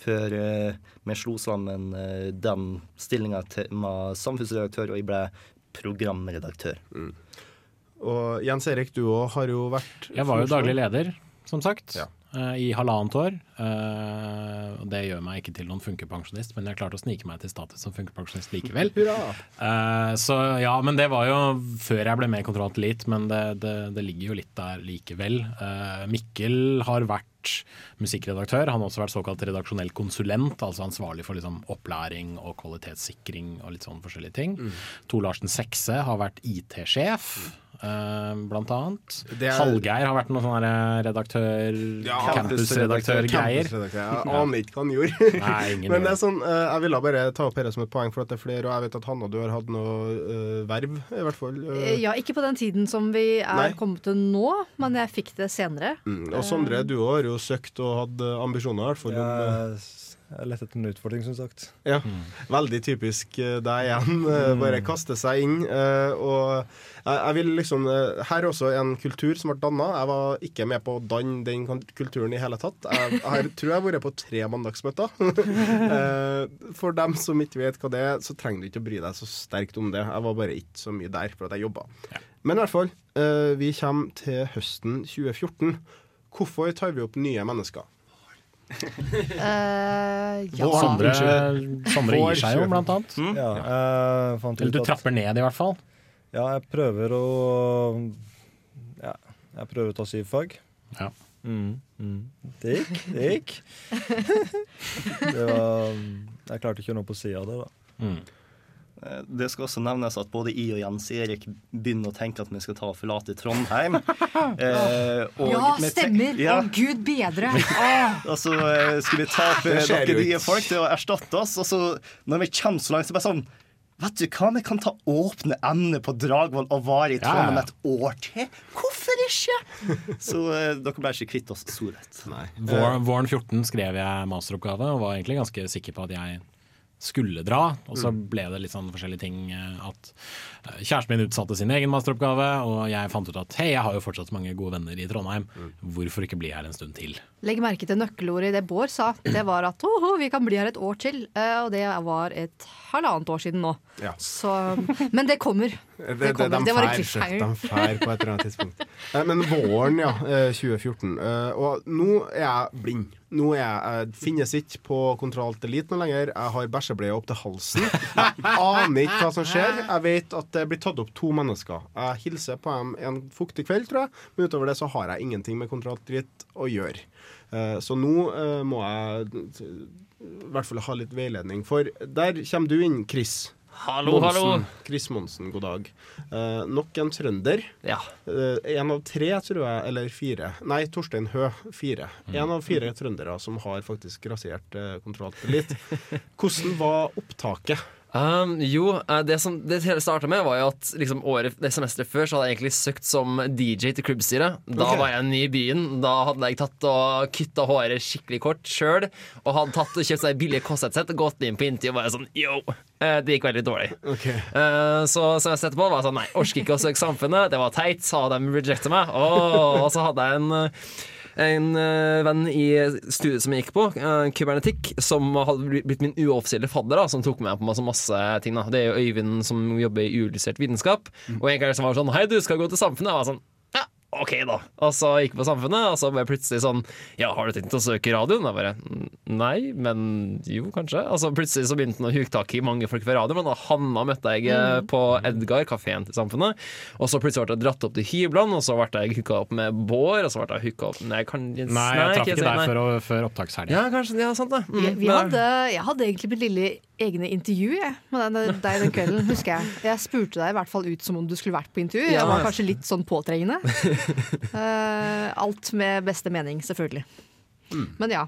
Før eh, vi slo sammen eh, den stillinga med samfunnsredaktør, og jeg ble programredaktør. Og Jens Erik, du òg har jo vært Jeg var jo daglig leder, som sagt, Ja. eh, i halvannet år. Eh, og det gjør meg ikke til noen funkepensjonist, men jeg klarte å snike meg til status som funkepensjonist likevel. Hurra! Eh, så ja, men det var jo før jeg ble med i Kontroll til Elite, men det, det, det ligger jo litt der likevel. Eh, Mikkel har vært musikkredaktør, han har også vært såkalt redaksjonell konsulent, altså ansvarlig for liksom, opplæring og kvalitetssikring og litt sånn forskjellige ting. Tor Larsen Sekse har vært IT-sjef. eh, blant annet. Er- Hallgeir har vært noen sånn redaktør, redaktør, campusredaktør-greier. Campus Jeg aner ikke hva han gjorde. Nei, Men det er sånn, eh, jeg ville bare ta opp dette som et poeng, for at det er flere, og jeg vet at Hanna, du har hatt noe uh, verv, i hvert fall. eh. Ja, ikke på den tiden som vi er Nei. kommet til nå, men jeg fikk det senere. Mm. Og Sondre, du har jo søkt og hatt eh, ambisjoner, i hvert fall. eh, Jeg, lette etter en utfordring, som sagt. Ja, veldig typisk eh, deg igjen. eh, Bare kaste seg inn. eh, Og jeg, vil liksom Her er også en kultur som ble danna. Jeg var ikke med på å danne den kulturen i hele tatt. Jeg, jeg tror jeg har vært på tre mandagsmøter. Eh, For dem som ikke vet hva det er, så trenger du ikke å bry deg så sterkt om det. Jeg var bare ikke så mye der for at jeg jobba. Men i hvert fall, eh, vi kommer til høsten 2014. Hvorfor tar vi opp nye mennesker? Eh, ja. Sondre, Sondre gir seg jo, blant annet. Ja, jeg fant Eller du trapper ned, i hvert fall. Ja, jeg prøver å Ja, jeg prøver å ta syvfag. Ja. Mm, mm. Det gikk. Det gikk. det var Jeg klarte ikke å nå på sida av det, da. Mm. Eh, Det skal også nevnes at både jeg og Jens Erik begynner å tenke at vi skal ta og forlate Trondheim. Eh, og ja, stemmer! Å, Ja, gud bedre! Og så eh, skal vi ta Det eh, noen nye folk til å erstatte oss. Og så, når vi kommer så langt, så bare sånn Vet du hva, vi kan ta åpne emner på Dragvoll og vare i Trondheim ja. et år til. Hvorfor ikke? Så eh, dere ble ikke kvitt oss så lett. Vår, våren 14 skrev jeg masteroppgave og var egentlig ganske sikker på at jeg skulle dra. Og så ble det litt sånn forskjellige ting. eh, At eh, kjæresten min utsatte sin egen masteroppgave, og jeg fant ut at hei, jeg har jo fortsatt mange gode venner i Trondheim. Hvorfor ikke bli her en stund til? Legg merke til nøkkelordet i det Bård sa. Det var at «Åhå, vi kan bli her et år til. Eh, og det var et halvannet år siden nå. Ja. Så, men det kommer. Det, kommer. de Det, var en cliffhanger. De fær på et eller annet tidspunkt. Men våren, ja. eh, 2014. eh, Og nå er jeg blind. Nå er jeg, jeg finnes ikke på Kontroll Elite noe lenger. Jeg har bæsjebleie opp til halsen. Jeg aner ikke hva som skjer. Jeg vet at det blir tatt opp to mennesker. Jeg hilser på dem en fuktig kveld, tror jeg. Men utover det så har jeg ingenting med Kontroll Elite å gjøre. Eh, Så nå eh, må jeg eh, i hvert fall ha litt veiledning. For der kommer du inn, Chris. Hallo, Monsen. Chris Monsen, god dag. Eh, nok en trønder. Ja. Eh, en av tre, tror jeg, eller fire. Nei, Torstein Hø, fire. En av fire trøndere som har faktisk rasert eh, kontroll litt. Hvordan var opptaket Um, jo, eh, det som det hele starta med, var jo at liksom, året, det semesteret før så hadde jeg egentlig søkt som DJ til klubbstyret. Da okay. var jeg ny i byen. Da hadde jeg tatt og kutta håret skikkelig kort sjøl. Og hadde tatt og kjøpt seg billige Kåss-headset og gått inn på Inti og bare sånn yo. eh, Det gikk veldig dårlig. Okay. Uh, Så semesteret etterpå var jeg sånn Nei, orker ikke å søke Samfunnet. Det var teit. Så hadde de rejecta meg. Oh, og så hadde jeg en en eh, venn i studiet som jeg gikk på, uh, kybernetikk, som hadde blitt min uoffisielle fadder, da, som tok med på masse, masse ting. Da. Det er jo Øyvind som jobber i uillustrert vitenskap. Og en gang som var sånn Hei, du skal gå til Samfunnet. Jeg var sånn OK, da. Og så gikk jeg på Samfunnet, og så ble jeg plutselig sånn Ja, har du tenkt å søke radioen? Jeg bare Nei, men jo, kanskje. Og så plutselig så begynte han å huke tak i mange folk fra radioen. Og Hanna møtte jeg mm. på Edgar, kafeen til Samfunnet. Og så plutselig ble jeg dratt opp til hyblene, og så ble jeg hooka opp med Bård, og så ble jeg hooka opp Nei, kan, Nei, jeg traff ikke deg før, før opptakshelga. Ja, kanskje. Ja, sant det. Mm, Vi, vi hadde, jeg hadde egentlig mitt lille egne intervju jeg, med deg den kvelden, husker jeg. Jeg spurte deg i hvert fall ut som om du skulle vært på intervju. Jeg var kanskje litt sånn påtrengende. Uh, alt med beste mening, selvfølgelig. Men ja.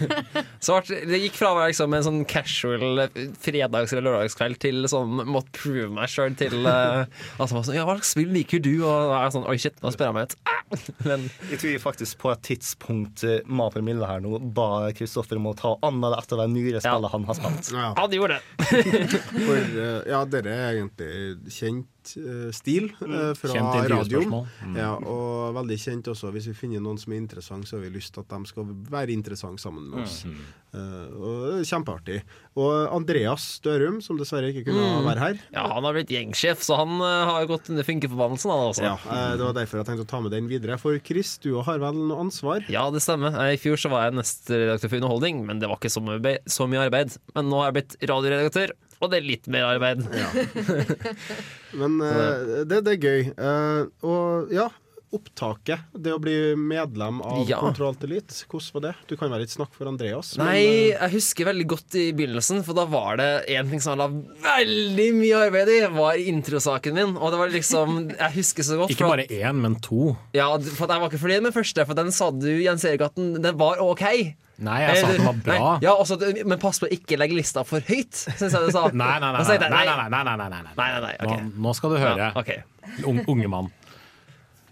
Så det gikk fra å være liksom en sånn casual fredags- eller lørdagskveld til sånn måtte prove meg sjøl til uh, altså, sånn, Ja, hva slags spill liker du? Og da er sånn Oi, shit, nå spør jeg meg ut. Ah! Men Jeg tror faktisk på et tidspunkt Ma for Mille her nå ba Kristoffer om å ta anmelde et av de nyere spillene han har spilt. Ja. han gjorde det! For eh, ja, dere er egentlig kjent eh, stil eh, fra Kjent radioen. Mm. Ja, og veldig kjent også. Hvis vi finner noen som er interessant, så har vi lyst til at de skal være interessante sammen med oss. Eh, og er Kjempeartig. Og Andreas Dørum, som dessverre ikke kunne være her. Ja, han har blitt gjengsjef, så han har gått under funkeforbannelsen, han altså. Ja, eh, Det var derfor jeg tenkte å ta med den videre. For Chris, du har vel noe ansvar? Ja, det stemmer. I fjor så var jeg nestredaktør for Underholdning, men det var ikke så mye, så mye arbeid. Men nå har jeg blitt radioredaktør, og det er litt mer arbeid. Men uh, det, det er gøy. Uh, og ja, opptaket. Det å bli medlem av Ja. Kontrollt Elite. Hvordan var det? Du kan være litt snakk for Andreas. men, Nei, eh, jeg husker veldig godt i begynnelsen, for da var det en ting som jeg la veldig mye arbeid i, var introsaken min. Og det var liksom Jeg husker så godt. Ikke bare én, men to. Ja, for jeg var ikke fornøyd med første, for den sa du, Jens Erik, at den, den var OK. Nei, jeg sa at den var bra. Nei, ja, også, men pass på å ikke legge lista for høyt, syns jeg du sa. Nei, nei, nei. Nei, nei, nei, nei, nei, nei, nei, Nei, nei, nei, nå skal du høre. Ja, ok. Ung, unge mann.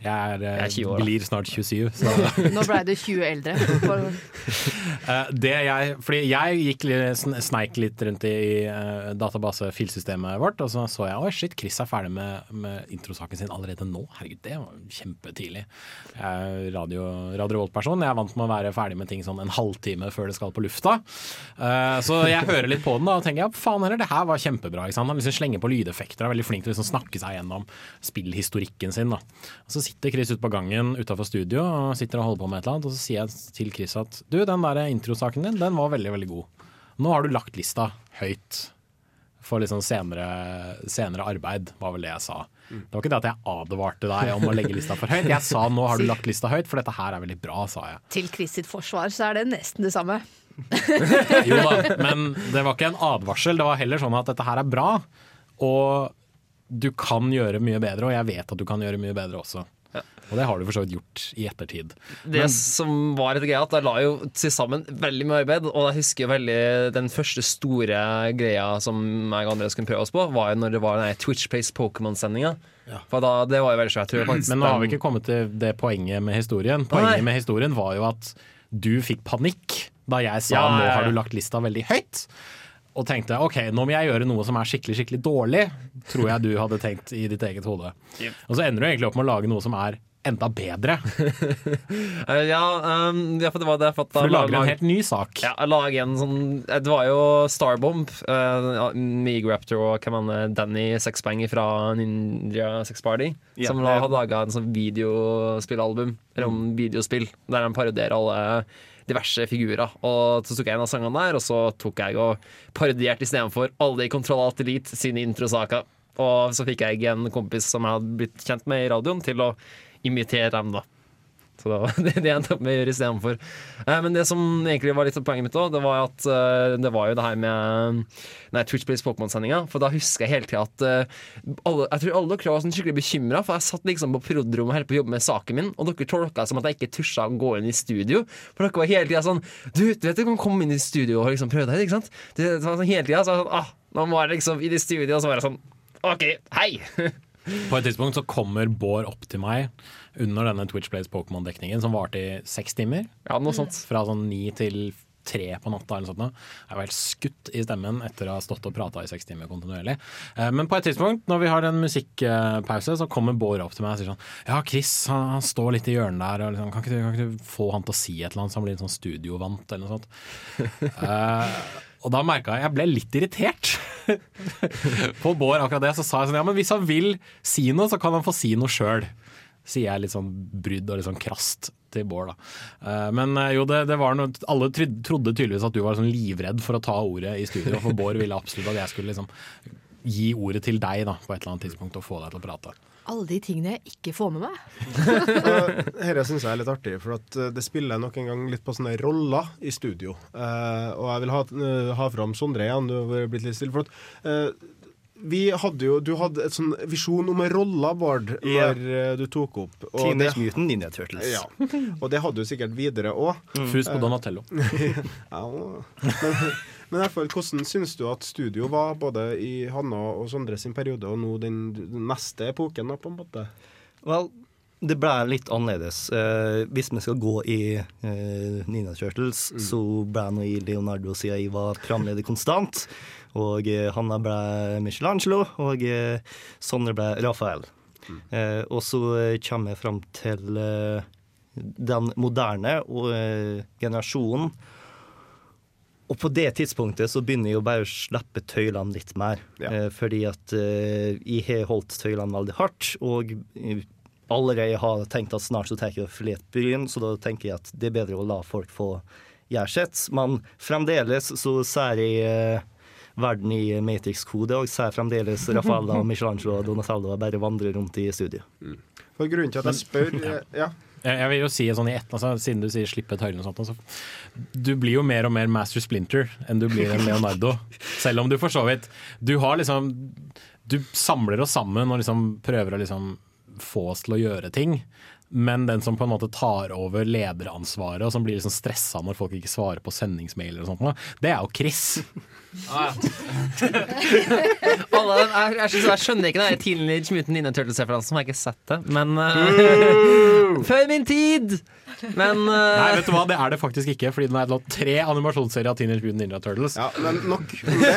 Jeg er, eh, Jeg er 20 år, blir snart 27. Så, Nå ble du 20 eldre. Eh, det jeg, fordi jeg gikk litt, sn- sneik litt rundt i uh, database-filsystemet vårt, og så så jeg oi shit, Chris er ferdig med, med introsaken sin allerede nå. Herregud, det var kjempetidlig. Jeg er radio, radio Volt-person. Jeg er vant med å være ferdig med ting sånn en halvtime før det skal på lufta. Eh, så jeg hører litt på den da, og tenker ja, faen heller, det her var kjempebra. Ikke sant? Han liksom slenger på lydeffekter, er veldig flink til å liksom snakke seg gjennom spillhistorikken sin. Da. Og så sitter Chris ute på gangen utafor studio og sitter og holder på med et eller annet, og så sier jeg til Chris at du, den der introsaken din, den var veldig, veldig god. Nå har du lagt lista høyt for liksom senere, senere arbeid, var vel det jeg sa. Det var ikke det at jeg advarte deg om å legge lista for høyt. Jeg sa nå har du lagt lista høyt, for dette her er veldig bra, sa jeg. til Chris sitt forsvar så er det nesten det samme. Jo da, men det var ikke en advarsel. Det var heller sånn at dette her er bra, og du kan gjøre mye bedre, og jeg vet at du kan gjøre mye bedre også. Og det har du for så vidt gjort i ettertid. Det som var et greia, at jeg la jo til sammen veldig mye arbeid. Og jeg husker jo veldig den første store greia som jeg og andre Skulle prøve oss på, var jo når det var den Twitch Place Pokémon-sendinga. For da, det var jo veldig svært. Men nå har vi ikke kommet til det poenget med historien. Poenget Nei. med historien var jo at du fikk panikk da jeg sa Ja, ja, nå har du lagt lista veldig høyt. Og tenkte ok, nå må jeg gjøre noe som er skikkelig skikkelig dårlig, tror jeg du hadde tenkt i ditt eget hode. Og så ender du egentlig opp med å lage noe som er enda bedre. Eh, Ja, um, ja, for det var det. For, For du lager lag- en helt ny sak. Ja, lager en sånn Det var jo Starbomb, uh, Meagraptor og hvem han Danny Sexbang fra Ninja Sex Party, Ja, som hadde laga en sånn videospillalbum, eller om videospill, der han parodierer alle diverse figurer. Og så tok jeg en av sangene der, og så tok jeg og parodierte istedenfor alle i Kontroll Alt Elite sine introsaker. Og så fikk jeg en kompis som jeg hadde blitt kjent med i radioen, til å imitere dem, da. Så det var det jeg endte opp med å gjøre istedenfor. Eh, men det som egentlig var litt av poenget mitt òg, det var at eh, det var jo det her med Nei, Twitch Plays Pokémon-sendinga. For da husker jeg hele tida at eh, alle, Jeg tror alle dere var sånn skikkelig bekymra, for jeg satt liksom på prod.rommet og holdt på å jobbe med saken min, og dere tolka det som at jeg ikke tusja å gå inn i studio. For dere var hele tida sånn Du, du vet du kan komme inn i studio og liksom prøve deg, ikke sant? Det, det sånn hele tida så var jeg sånn, ah, Nå var jeg liksom i studio, og så var det sånn OK, hei! På et tidspunkt så kommer Bård opp til meg under denne Twitch Plays Pokémon-dekningen, som varte i seks timer. Ja, noe sånt. Fra sånn ni til tre på natta eller noe sånt. Jeg var helt skutt i stemmen etter å ha stått og prata i seks timer kontinuerlig. Eh, Men på et tidspunkt, når vi har en musikkpause, så kommer Bård opp til meg og sier sånn Ja, Chris, han, han står litt i hjørnet der, og liksom, kan, ikke du, kan ikke du få han til å si et eller annet så han blir litt sånn studiovant, eller noe sånt. Eh, og da merka jeg jeg ble litt irritert på Bård akkurat det. Så sa jeg sånn ja, men hvis han vil si noe, så kan han få si noe sjøl. Sier jeg litt sånn brydd og litt sånn krast til Bård, da. Eh, Men eh, jo, det, det var noe Alle trodde tydeligvis at du var sånn livredd for å ta ordet i studio, for Bård ville absolutt at jeg skulle liksom gi ordet til deg da, på et eller annet tidspunkt og få deg til å prate. Alle de tingene jeg ikke får med meg. Dette syns jeg er litt artig, for at eh, det spiller nok en gang litt på sånne roller i studio. Uh, og jeg vil ha, uh, ha fram Sondre igjen, du har blitt litt stille. For at, uh, vi hadde jo, Du hadde et sånn visjon om roller, Bård, yeah. når du tok opp. Og Teenage det, Mutant Ninja Turtles. ja. og det hadde du sikkert videre òg. Fus på Donatello. Ja, men, men i hvert fall, hvordan syns du at studio var, både i Hanna og Sondre sin periode, og nå den, neste epoken, på en måte? Vel, det ble litt annerledes. Eh, hvis vi skal gå i eh, Nina Turtles, så ble nå i Leonardo siden jeg var programleder konstant. Og eh, Hanna ble Michelangelo, og eh, Sondre ble Rafael. Eh, og så eh, kommer jeg fram til eh, den moderne generasjonen. Og på det tidspunktet så begynner jeg å bare slippe tøylene litt mer. Ja. Eh, fordi at eh, jeg har holdt tøylene veldig hardt, og eh, allerede har tenkt at snart så tar jeg for lett bryn, så da tenker jeg at det er bedre å la folk få gjøre sitt. Men fremdeles så ser jeg eh, verden i Matrix-kode, og ser fremdeles Rafaella, Michelangelo og Donatello bare vandre rundt i studio. For grunnen til at jeg spør ja. ja. Jeg, vil jo si sånn i ett, altså, Siden du sier 'slippe tøylene' og sånt, altså, du blir jo mer og mer Master Splinter enn du blir en Leonardo. Selv om du for så vidt Du har liksom Du samler oss sammen og liksom prøver å liksom få oss til å gjøre ting. Men den som på en måte tar over lederansvaret, og som blir liksom stressa når folk ikke svarer på sendingsmailer, og sånt, det er jo Chris. Alle, jeg, jeg, synes- jeg skjønner ikke den Teenage Mutant Ninja Turtles-referansen, jeg har ikke sett det. Men uh, Før min tid! Men uh... Nei, vet du hva, det er det faktisk ikke, fordi den er nå tre animasjonsserier av Teenage Mutant Ninja Turtles. Ja, men nok om det.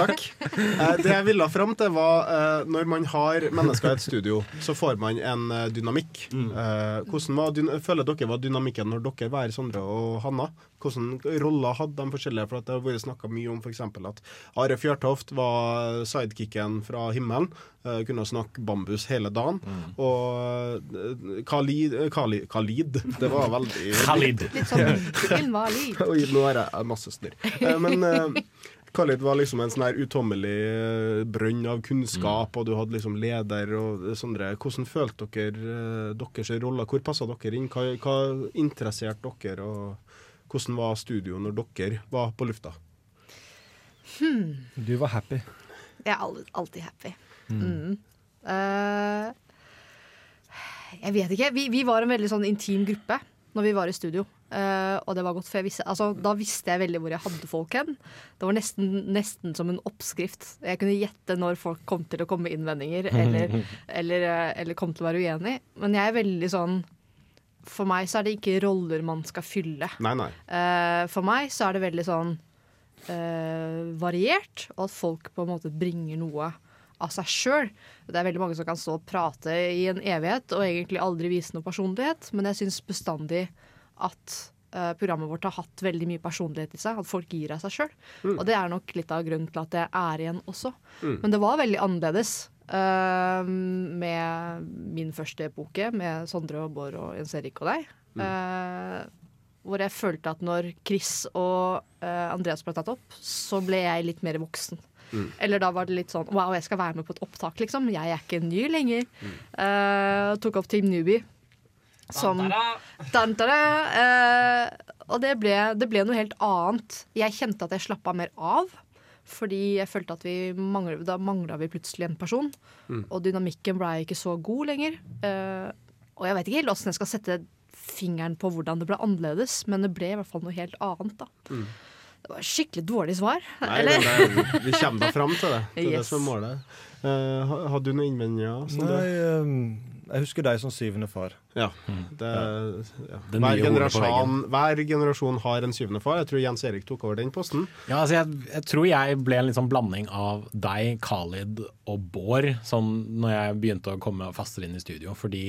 Takk. Eh, det jeg ville fram til, var eh, når man har mennesker i et studio, så får man en eh, dynamikk. Eh, hvordan var føler dere var dynamikken når dere var Sondre og Hanna? Hvordan roller hadde de forskjellige? For at Det har vært snakka mye om f.eks. at Are Fjørtoft var sidekicken fra himmelen. eh, kunne snakke bambus hele dagen. Og eh, Khalid, Khalid Khalid Det var veldig Khalid. Litt sånn. Oi, nå har jeg masse snørr. Eh, Men Khalid var liksom en sånn her utommelig brønn av kunnskap, og du hadde liksom leder og sånne. Hvordan følte dere deres roller? Hvor passa dere inn? Hva, hva interesserte dere? Og hvordan var studioet når dere var på lufta? Du var happy. Jeg er alltid happy. Mm. Eh, jeg vet ikke. Vi, vi var en veldig sånn intim gruppe når vi var i studio. Uh, og det var godt, for jeg visste, altså, da visste jeg veldig hvor jeg hadde folk hen. Det var nesten, nesten som en oppskrift. Jeg kunne gjette når folk kom til å komme med innvendinger, eller, eller, eh, eller kom til å være uenig. Men jeg er veldig sånn For meg så er det ikke roller man skal fylle. Nei, nei. Uh, for meg så er det veldig sånn uh, variert, og at folk på en måte bringer noe av seg sjøl. Det er veldig mange som kan stå og prate i en evighet og egentlig aldri vise noe personlighet, men jeg syns bestandig at uh, programmet vårt har hatt veldig mye personlighet i seg. At folk gir av seg sjøl. Og det er nok litt av grunnen til at jeg er igjen også. Men det var veldig annerledes. Eh, med min første epoke, med Sondre og Bård og Jens Erik og deg. Eh, hvor jeg følte at når Chris og uh, Andreas ble tatt opp, så ble jeg litt mer voksen. Eller da var det litt sånn Wow, jeg skal være med på et opptak, liksom. Jeg er ikke ny lenger. Eh, tok opp Team Newbie. Som Dantara, eh, Og det ble, det ble noe helt annet. Jeg kjente at jeg slappa mer av. Fordi jeg følte at vi manglet, da mangla vi plutselig en person. Og dynamikken ble ikke så god lenger. Uh, og jeg vet ikke helt åssen jeg skal sette fingeren på hvordan det ble annerledes, men det ble i hvert fall noe helt annet. da. Det var skikkelig dårlig svar. Nei, Eller? men det, vi kommer da fram til det. Det er det som er målet. Uh, har Hadde du noen innvendinger? Nei, ehm, jeg husker deg som syvende far. Ja. Det, ja. Hver, generasjon, hver generasjon har en syvende far. Jeg tror Jens Erik tok over den posten. Ja, altså jeg, jeg tror jeg ble en sånn blanding av deg, Khalid og Bård sånn når jeg begynte å komme fastere inn i studio. Fordi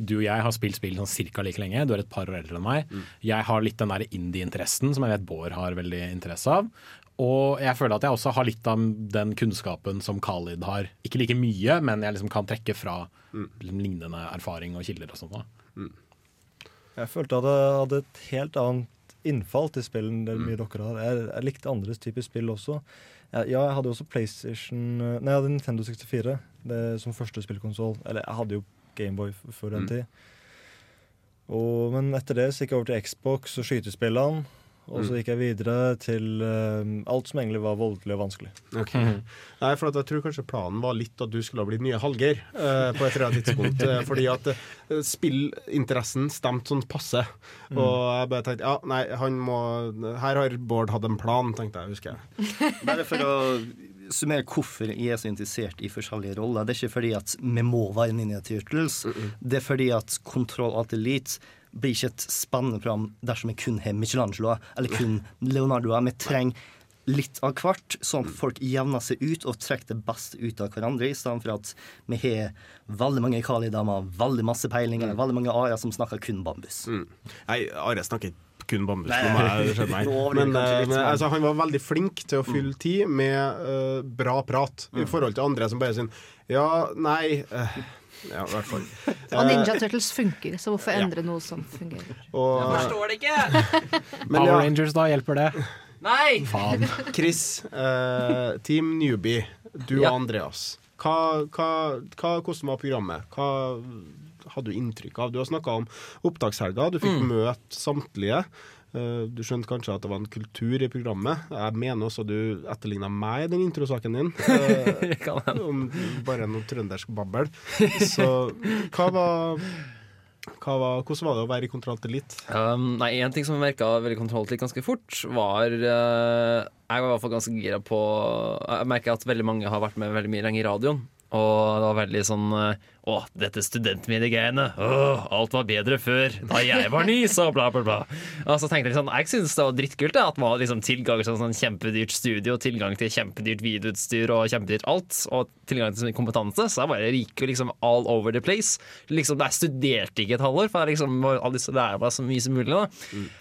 du og jeg har spilt spill sånn cirka like lenge. Du er et par år eldre enn meg. Jeg har litt den der indie-interessen som jeg vet Bård har veldig interesse av. Og jeg føler at jeg også har litt av den kunnskapen som Khalid har. Ikke like mye, men jeg liksom kan trekke fra liksom, lignende erfaring og kilder og sånt. da. Jeg følte at jeg hadde et helt annet innfall til spill enn det mye dere har. Jeg, jeg likte andres typer spill også. Jeg, ja, jeg hadde også PlayStation Nei, jeg hadde Nintendo 64 det, som første spillkonsoll. Eller jeg hadde jo Gameboy før den tid. Og, men etter det så gikk jeg over til Xbox og skytespillene. Og så gikk jeg videre til eh, alt som egentlig var voldelig og vanskelig. Nei, for at jeg tror kanskje planen var litt at du skulle ha blitt nye Hallgeir uh, på et eller annet tidspunkt. eh, fordi at uh, spillinteressen stemte sånn passe. Og jeg bare tenkte ja, nei, han må Her har Bård hatt en plan, tenkte jeg, husker jeg. Bare for å summere hvorfor jeg er så interessert i forskjellige roller. Det er ikke fordi at vi må være Ninja Turtles. Det er fordi at Kontroll Alt Elite blir ikke et spennende program dersom vi kun har Michelangelo eller kun Leonardo. Vi trenger litt av hvert, sånn at folk jevner seg ut og trekker det beste ut av hverandre, i stedet for at vi har veldig mange Kali-damer, veldig masse peilinger, veldig mange Aria som snakker kun bambus. Nei, Are snakker kun bambus. Nei, jeg. Men, eh, men men- altså, han var veldig flink til å fylle tid med uh, bra prat, i forhold til andre som bare sier ja, nei eh, Ja, i hvert fall. Og Ninja Turtles funker, så hvorfor Ja. endre noe som fungerer? Og, Forstår det ikke! men Power ja, Rangers, da, hjelper det? Nei! Faen. Chris, eh, Team Newbie, du Ja. og Andreas. Hva, hva, hva, hvordan var programmet? Hva hadde du inntrykk av? Du har snakka om opptakshelga, du fikk møte samtlige. Eh, du skjønte kanskje at det var en kultur i programmet. Jeg mener også du etterligna meg i den introsaken din. eh, om bare noe trøndersk babbel. Så hva var, hva var Hvordan var det å være i Kontroll til litt? Um, nei, En ting som merka veldig kontrollt litt ganske fort, var uh, Jeg var i hvert fall ganske gira på Jeg merka at veldig mange har vært med veldig mye lenger i radioen. Og det var veldig sånn uh, Å, dette studentmediegreiene. Alt var bedre før, da jeg var ny, så bla, bla, bla. Og så tenkte jeg sånn, jeg syns det var drittkult det, at man hadde liksom tilgang til sånn kjempedyrt studio, tilgang til kjempedyrt videoutstyr og kjempedyrt alt, og tilgang til så mye kompetanse. Så jeg bare gikk jo liksom all over the place. Liksom, Jeg studerte ikke et halvår, for jeg liksom var- hadde lyst til å lære meg så mye som mulig. da.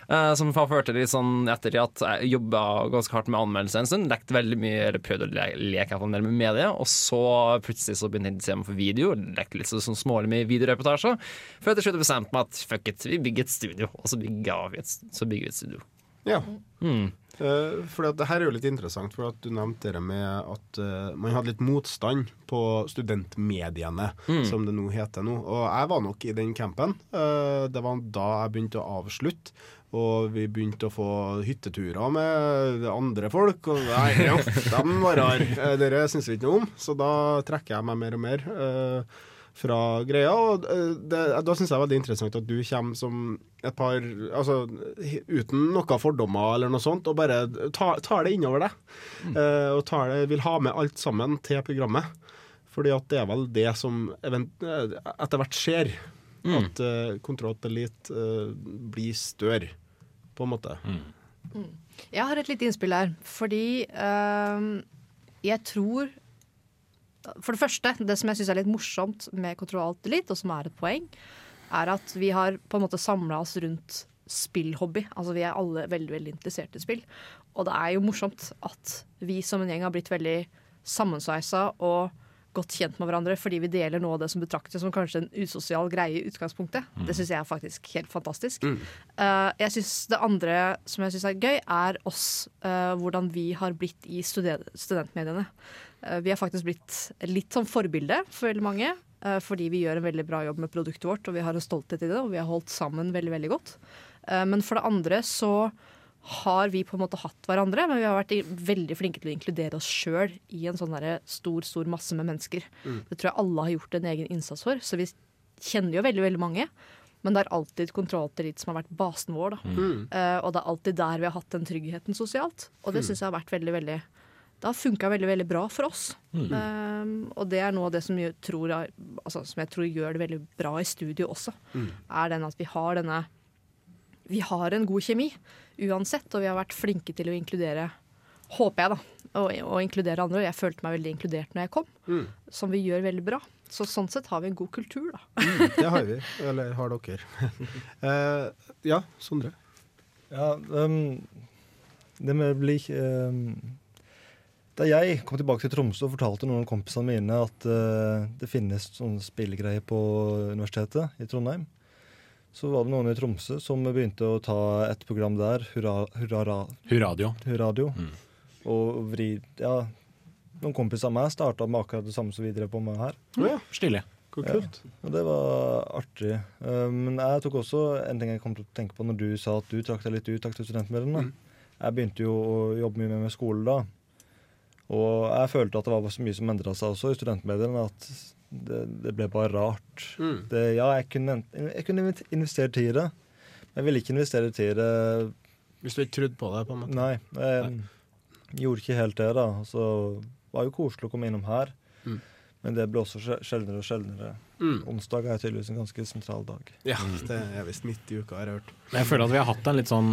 Eh, som førte litt sånn etter at jeg jobba ganske hardt med anmeldelse en stund, lekte veldig mye, eller prøvde å le leke iallfall med media, og så plutselig så begynte jeg å interessere meg for video, lekte litt sånn smålig med videoreportasjer, før jeg til slutt bestemte meg at fuck it, vi bygger et studio, og så bygger vi et, så bygger vi et studio. Ja. Mm. Uh, for det her er jo litt interessant, for at du nevnte det med at uh, man hadde litt motstand på studentmediene, som det nå heter nå. Og jeg var nok i den campen. Uh, det var da jeg begynte å avslutte. Og vi begynte å få hytteturer med andre folk. Og nei, ja, de var rare. Eh, Dere syns vi ikke noe om, så da trekker jeg meg mer og mer. eh, fra greia, og eh, det, Da syns jeg det er veldig interessant at du kommer som et par Altså uten noen fordommer eller noe sånt, og bare tar, tar det innover deg. eh, og det, vil ha med alt sammen til programmet. Fordi at det er vel det som event, eh, etter hvert skjer. At uh, Kontroll eh, blir større, på en måte. Jeg har et lite innspill her, fordi uh, jeg tror For det første, det som jeg syns er litt morsomt med Kontroll Elite, og som er et poeng, er at vi har på en måte samla oss rundt spillhobby. Altså Vi er alle veldig veldig interessert i spill. Og det er jo morsomt at vi som en gjeng har blitt veldig sammensveisa og godt kjent med hverandre fordi vi deler noe av det som betraktes som kanskje en usosial greie i utgangspunktet. Det syns jeg er faktisk helt fantastisk. Eh, jeg synes Det andre som jeg syns er gøy, er oss. Uh, hvordan vi har blitt i stude- studentmediene. Uh, vi har faktisk blitt litt som forbilde for veldig mange. fordi vi gjør en veldig bra jobb med produktet vårt, og vi har en stolthet i det. Og vi har holdt sammen veldig, veldig godt. Men for det andre så har vi på en måte hatt hverandre, men vi har vært veldig flinke til å inkludere oss sjøl i en sånn stor stor masse med mennesker. Det tror jeg alle har gjort en egen innsats for, så vi kjenner jo veldig veldig mange. Men det er alltid kontroll til elite som har vært basen vår. Da. Uh, og det er alltid der vi har hatt den tryggheten sosialt. Og det syns jeg har vært veldig, veldig Det har funka veldig, veldig bra for oss. Eh, og det er noe av det som jeg tror, er, altså, som jeg tror gjør det veldig bra i studio også. Er den at vi har denne Vi har en god kjemi uansett, og vi har vært flinke til å inkludere Håper jeg, da. Og, og inkludere andre. Og jeg følte meg veldig inkludert når jeg kom, som vi gjør veldig bra. Så sånn sett har vi en god kultur, da. Det har vi. Eller har dere. uh, ja, Sondre. Ja, um, det med å bli um Da jeg kom tilbake til Tromsø og fortalte noen av kompisene mine at uh, det finnes sånne spillegreier på Universitetet i Trondheim, så var det noen i Tromsø som begynte å ta et program der, Hurra, hurra, Hurradio. Hurradio. Mm. Og vri Ja, noen kompiser av meg starta med akkurat det samme som vi drev på med her. Mm. ja, stille. Ja. Og det var artig. Eh, men jeg tok også en ting jeg kom til å tenke på når du sa at du trakk deg litt ut aktiv Mm. Jeg begynte jo å jobbe mye mer med skole da. Og jeg følte at det var så mye som endra seg også i studentmediene, at det, det ble bare rart. Mm. Det, ja, jeg kunne, jeg kunne investert tid i det, men jeg ville ikke investere tid i det. Hvis du ikke trodde på det, på en måte. Nei, jeg gjorde ikke helt det, da. Så var jo koselig å komme innom her. Mm. Men det ble også sjeldnere og sjeldnere. Mm. Onsdag er tydeligvis en ganske sentral dag. Ja, det er visst midt i uka, har jeg hørt. Men jeg føler at vi har hatt en litt sånn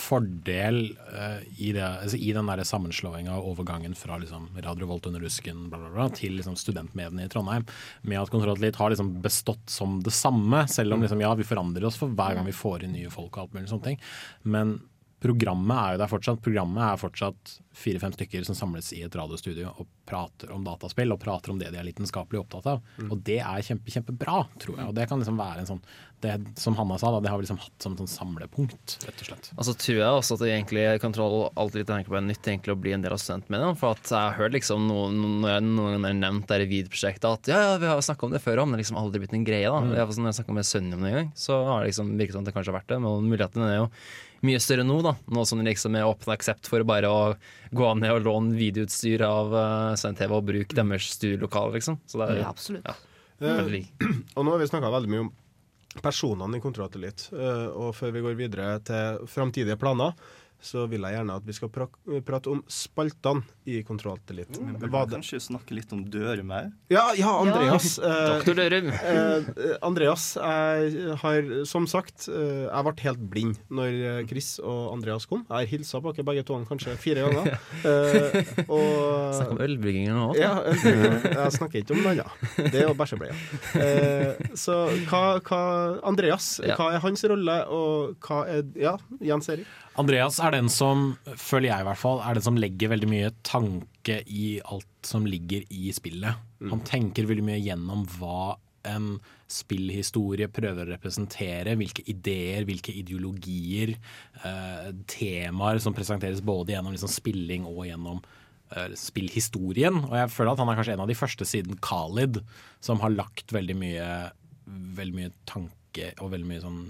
fordel uh, i, det, altså i den der sammenslåinga og overgangen fra liksom, Radio Volt under rusken bla, bla, bla, til liksom, studentmediene i Trondheim, med at Kontroll har liksom bestått som det samme, selv om liksom, ja, vi forandrer oss for hver gang vi får inn nye folk og alt mulig sånne ting. Men programmet er jo der fortsatt. Programmet er fortsatt fire-fem stykker som samles i et radiostudio og prater om dataspill og prater om det de er lidenskapelig opptatt av. Og det er kjempe, kjempebra, tror jeg. Og det kan liksom være en sånn det, Som Hanna sa, da, det har vi liksom hatt som sånn samlepunkt, rett og slett. Altså tror jeg også at det egentlig kontroll alltid tenker på på nytt egentlig å bli en del av studentmediene. For at jeg har hørt liksom noen, noen, noen har nevnt det Reed-prosjektet at ja, ja, vi har snakka om det før, men det har liksom aldri blitt en greie. da. Mm. Når jeg snakka med sønnen min en gang, så har det liksom virket som det kanskje har vært det. Men muligheten er jo mye større nå, da. Nå som det liksom er åpen aksept for bare å gå ned og låne videoutstyr av uh, SNTV og bruke deres studiolokale, liksom. Så det er Ja, absolutt. Ja. Eh, og nå har vi snakka veldig mye om personene i Kontrollatelitt, uh. Eh, og før vi går videre til framtidige planer, så vil jeg gjerne at vi skal pra prate om spaltene i Kontrolltelit. litt. Vi burde kanskje snakke litt om Døremau. Ja, ja, Andreas. eh, Doktor Dørum. Eh, Andreas, jeg har som sagt eh, Jeg ble helt blind når eh, Chris og Andreas kom. Jeg har hilsa på dere begge to kanskje fire ganger. Eh, Snakk om og ølbrygginger nå. ja, jeg snakker ikke om noe annet. Det er jo bæsjebleie. Eh, så hva, hva Andreas, Ja. hva er hans rolle, og hva er Ja, Jens Erik? Andreas er den som, føler jeg i hvert fall, er den som legger veldig mye tanke i alt som ligger i spillet. Han tenker veldig mye gjennom hva en spillhistorie prøver å representere. Hvilke ideer, hvilke ideologier, eh, temaer som presenteres både gjennom liksom spilling og gjennom eh, spillhistorien. Og jeg føler at han er kanskje en av de første siden Khalid som har lagt veldig mye, veldig mye tanke og veldig mye sånn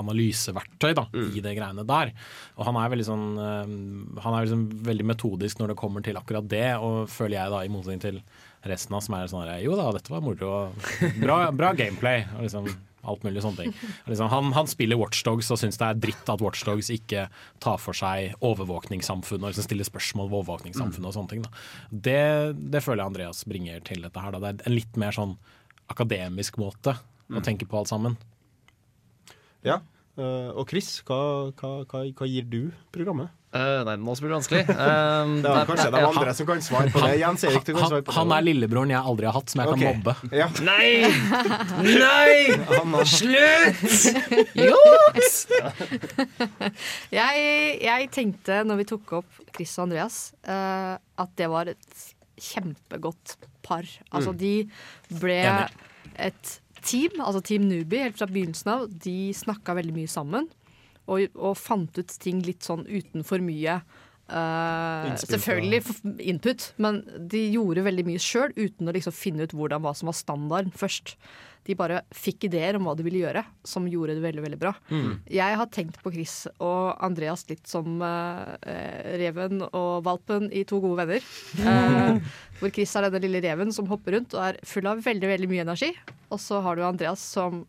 analyseverktøy da, i det greiene der. Og han er veldig sånn eh, Han er liksom veldig metodisk når det kommer til akkurat det, og føler jeg da, i motsetning til resten av som er sånn Jo da, dette var moro. Bra, bra gameplay. Og liksom alt mulig sånne ting. Liksom, han, han spiller Watchdogs og syns det er dritt at Watchdogs ikke tar for seg overvåkningssamfunnet og liksom stiller spørsmål ved overvåkningssamfunnet og sånne ting. Det, det føler jeg Andreas bringer til dette her. Da. Det er en litt mer sånn akademisk måte å tenker på alt sammen. Ja. Uh, og Chris, hva, hva, hva, hva gir du programmet? Uh, nei, nå blir det vanskelig. Um, Det er kanskje de andre andre som kan svare på det. Jens Erik, du kan Han, svare på det. han er lillebroren jeg aldri har hatt, som jeg okay. kan mobbe. Ja. Nei! Nei! Har Slutt! Juks! Jeg, jeg tenkte når vi tok opp Chris og Andreas, uh, at det var et kjempegodt par. Altså, de ble Enig. Et team, altså Team Nubi, helt fra begynnelsen av. De snakka veldig mye sammen og, og fant ut ting litt sånn uten for mye. Fra- selvfølgelig input, men de gjorde veldig mye sjøl uten å liksom finne ut hvordan hva som var standarden først. De bare fikk ideer om hva de ville gjøre, som gjorde det veldig veldig bra. Jeg har tenkt på Chris og Andreas litt som eh, reven og valpen i To gode venner. Uh, hvor Chris er denne lille reven som hopper rundt og er full av veldig veldig mye energi. Og så har du Andreas som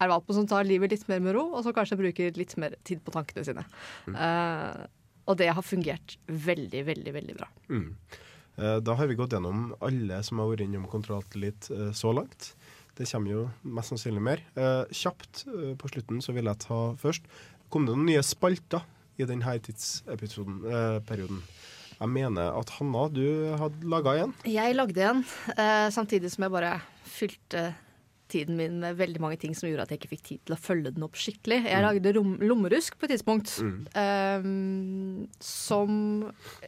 er valpen som tar livet litt mer med ro, og som kanskje bruker litt mer tid på tankene sine. Eh, og det har fungert veldig, veldig, veldig bra. Mm. Eh, Da har vi gått gjennom alle som har vært innom Kontroll Elite eh, så langt. Det kommer jo mest sannsynlig mer. Eh, kjapt på slutten så vil jeg ta først Kom det noen nye spalter i denne tidsepisoden, eh, perioden? Jeg mener at Hanna, du hadde laga en. Jeg lagde en, eh, samtidig som jeg bare fylte tiden min med veldig mange ting som gjorde at jeg ikke fikk tid til å følge den opp skikkelig. Jeg lagde rom lommerusk på et tidspunkt. eh, som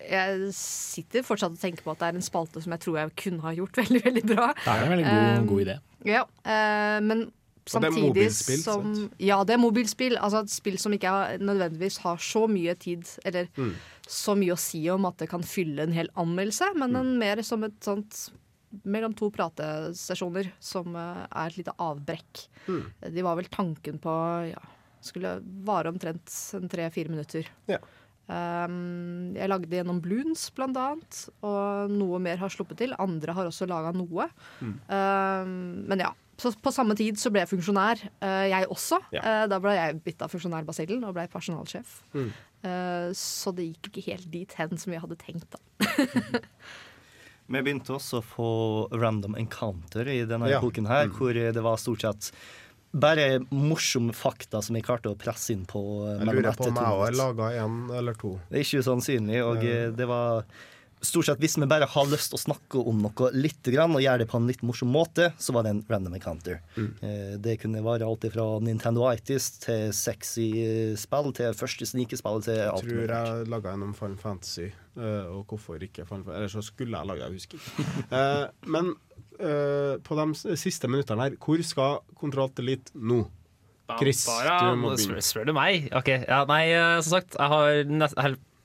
jeg sitter fortsatt og tenker på at det er en spalte som jeg tror jeg kunne ha gjort veldig, veldig bra. Det er en veldig god, Um, god idé. Ja, uh, men Og det er som? Ja, det er mobilspill. Altså et spill som ikke har, nødvendigvis har så mye tid, eller Mm. så mye å si om at det kan fylle en hel anmeldelse, men Mm. en mer som et sånt mellom to pratesesjoner som eh, er et lite avbrekk. Mm. De var vel tanken på ja, skulle vare omtrent en tre-fire minutter. Ja. Um, jeg lagde gjennom Bloons, blant annet, og noe mer har sluppet til. Andre har også laga noe. Mm. Um, men ja, så på samme tid så ble jeg funksjonær, uh, jeg også. Ja. Uh, da ble jeg bitt av funksjonærbasillen og ble personalsjef. Mm. Uh, så det gikk ikke helt dit hen som jeg hadde tenkt. da. Vi begynte også å få random encounter i denne Ja. epoken her, hvor det var stort sett bare morsomme fakta som jeg klarte å presse inn på. eh, Jeg lurer på om jeg òg laga en eller to. Det er ikke usannsynlig, og Ja. eh, det var Stort sett Hvis vi bare har lyst til å snakke om noe litt grann, og gjøre det på en litt morsom måte, så var det en random encounter. Eh, Det kunne være alt fra Nintendo Itis til sexy spill til første snikespill til Jeg alt tror mulig. jeg laga en om Final Fantasy, eh, og hvorfor ikke Final Fantasy. Eller så skulle jeg laga, jeg husker ikke. Eh, men eh, på de siste minuttene her, hvor skal Kontroll Elite nå? Chris, du må begynne. spør du meg? Ok, ja, Nei, som sagt, jeg har nest,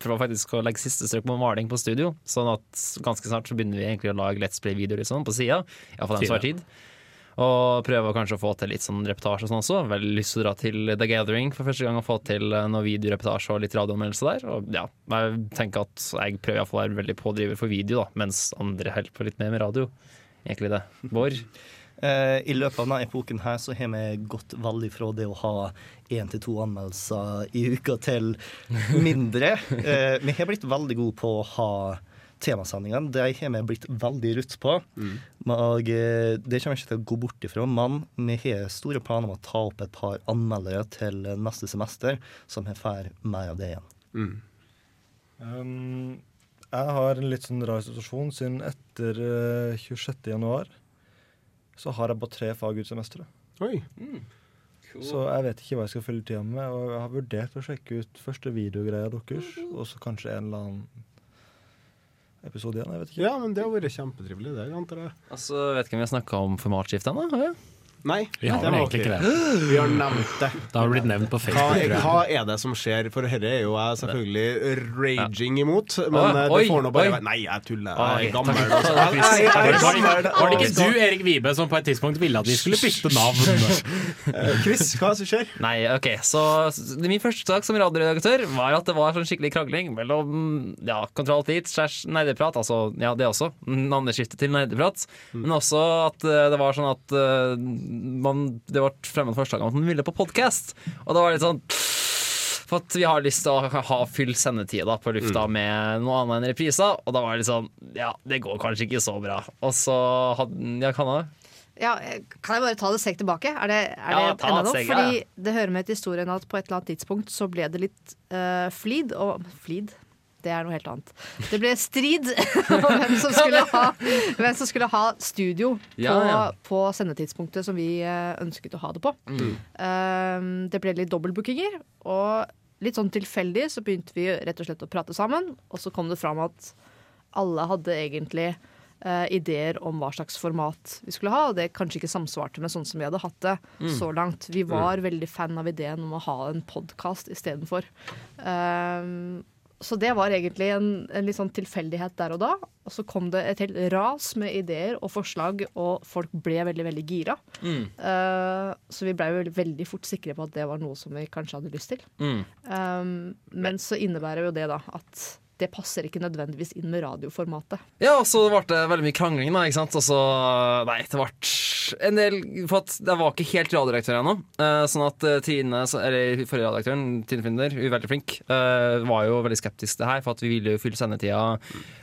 jeg faktisk å legge siste strøk på maling på studio. Sånn at ganske snart så begynner vi egentlig å lage Let's Play-videoer liksom, på sida. Iallfall dem som har tid. Og prøve kanskje å få til litt sånn reportasje og sånn også. Veldig lyst til å dra til The Gathering for første gang og få til eh, noe videoreportasje og litt radioanmeldelse der. Og ja, jeg tenker at jeg prøver iallfall å være veldig pådriver for video, da, mens andre holder på litt mer med radio. Egentlig det. Bård? Eh, I løpet av denne epoken her så har vi gått veldig fra det å ha én til to anmeldelser i uka til mindre. Eh, vi har blitt veldig gode på å ha temasendingene. Det har vi blitt veldig rutt på. Og eh, det kommer jeg ikke til å gå bort ifra, men vi har store planer om å ta opp et par anmeldere til neste semester, som har får mer av det igjen. Mm. Um, jeg har en litt sånn rar situasjon, siden etter uh, 26. januar så har jeg bare tre fag ut semesteret. Oi. Så jeg vet ikke hva jeg skal fylle tida med. Og jeg har vurdert å sjekke ut første videogreia deres, og så kanskje en eller annen episode igjen. Jeg vet ikke. Ja, men det har vært kjempetrivelig, det, antar jeg. Altså, vet ikke om vi har snakka om formatskifte ennå? Nei, Vi har vel egentlig ikke det. Vi har nevnt det. Det har blitt nevnt på Facebook. Hva, hva er det som skjer? For dette er jo jeg selvfølgelig raging imot, men eh, oi, det får nå bare oi. være Nei, jeg tuller. Jeg er gammel. Var det, ikke du, Erik Vibe, som på et tidspunkt ville at vi skulle bytte navn? Eh, Chris, hva er det som skjer? Nei, ok, så Min første sak som radioredaktør var at det var sånn skikkelig krangling mellom ja, Kontroll Teat, slash nerdeprat, altså ja, det også, Navneskiftet til nerdeprat, men også at eh, det var sånn at man, det ble fremmet forslag om at man ville på podkast, og da var det litt sånn for at vi har lyst til å ha full sendetid da, på lufta med noe annet enn repriser. Og da var det litt sånn Ja, det går kanskje ikke så bra. Og så hadde Ja, kan jeg? Ja, kan jeg bare ta det et steg tilbake? Er det, er Ja, det enda noe? Fordi ja. det hører med til historien at på et eller annet tidspunkt så ble det litt uh, flid og Flid? Det er noe helt annet. Det ble strid om hvem som skulle ha, som skulle ha studio på, Ja, ja. på sendetidspunktet som vi eh, ønsket å ha det på. Mm. Eh, det ble litt dobbeltbookinger, og litt sånn tilfeldig så begynte vi rett og slett å prate sammen, og så kom det fram at alle hadde egentlig eh, ideer om hva slags format vi skulle ha, og det kanskje ikke samsvarte med sånn som vi hadde hatt det så langt. Vi var veldig fan av ideen om å ha en podkast istedenfor. Um, så det var egentlig en, en litt sånn tilfeldighet der og da. Og så kom det et helt ras med ideer og forslag, og folk ble veldig, veldig gira. Mm. Uh, så vi ble veldig, veldig fort sikre på at det var noe som vi kanskje hadde lyst til. Mm. Um, men så innebærer jo det da at det passer ikke nødvendigvis inn med radioformatet. Ja, og så ble det veldig mye krangling, da. ikke sant? Og så, nei, det ble en del For at jeg var ikke helt radioredaktør ennå. Eh, sånn at eh, Tine, eller forrige redaktøren, Tine Finder, hun er veldig flink, eh, var jo veldig skeptisk til det her. For at vi ville jo fylle sendetida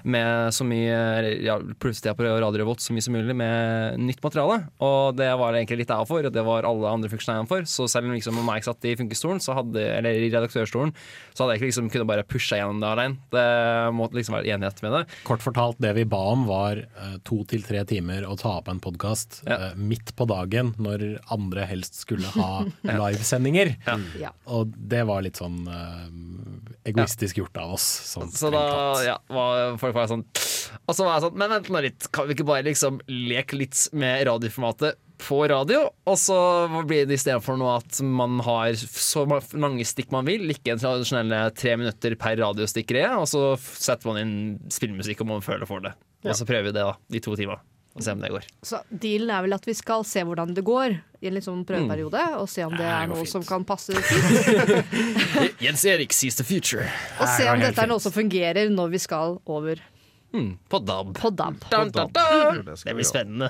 med så mye ja, Plutselig på Radio Revolt så mye som mulig med nytt materiale. Og det var egentlig litt jeg for, og det var alle andre funksjonærene for. Så selv om liksom om satt i funkestolen, så hadde, eller i redaktørstolen, så hadde jeg ikke liksom kunnet bare pushe gjennom det alene. Det måtte liksom være enighet med det. Kort fortalt, det vi ba om var eh, to til tre timer å ta opp en podkast Ja. midt på dagen når andre helst skulle ha livesendinger. Ja. Og det var litt sånn eh, egoistisk gjort av oss. Sånn, Så da ja, var folk var sånn Og så var jeg sånn Men vent nå litt, kan vi ikke bare liksom leke litt med radioformatet på radio? Og så blir det istedenfor noe at man har så mange stikk man vil, ikke en tradisjonelle tre minutter per radiostikk-greie, og så setter man inn spillmusikk om man føler for det. Og så prøver vi det da, i to timer. Og se om det går. Så dealen er vel at vi skal se hvordan det går i en liksom prøveperiode, og se om det det er noe fint. som kan passe fint. Jens Erik sees the future. Og se om dette er noe fint. som fungerer når vi skal over Mm, på DAB. på DAB. Dun, dun, Det dun. skal Det blir spennende.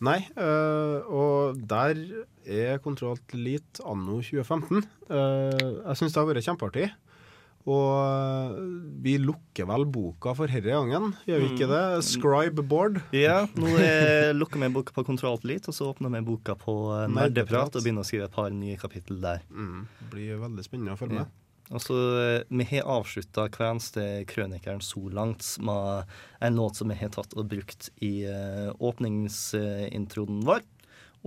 Nei, øh, og der er Kontroll Elite anno 2015. Uh, jeg syns det har vært kjempeartig. Og øh, vi lukker vel boka for herre gangen, gjør vi ikke det? Scribe board. Ja, nå er- lukker vi boka på Kontroll Elite, og så åpner vi boka på eh, Nerdeprat. Og begynner å skrive et par nye kapittel der. Mm, blir veldig spennende å følge med. Og så eh, Vi har avslutta Kvenste krønikeren så langt med en låt som vi har tatt og brukt i uh, åpningsintroen vår.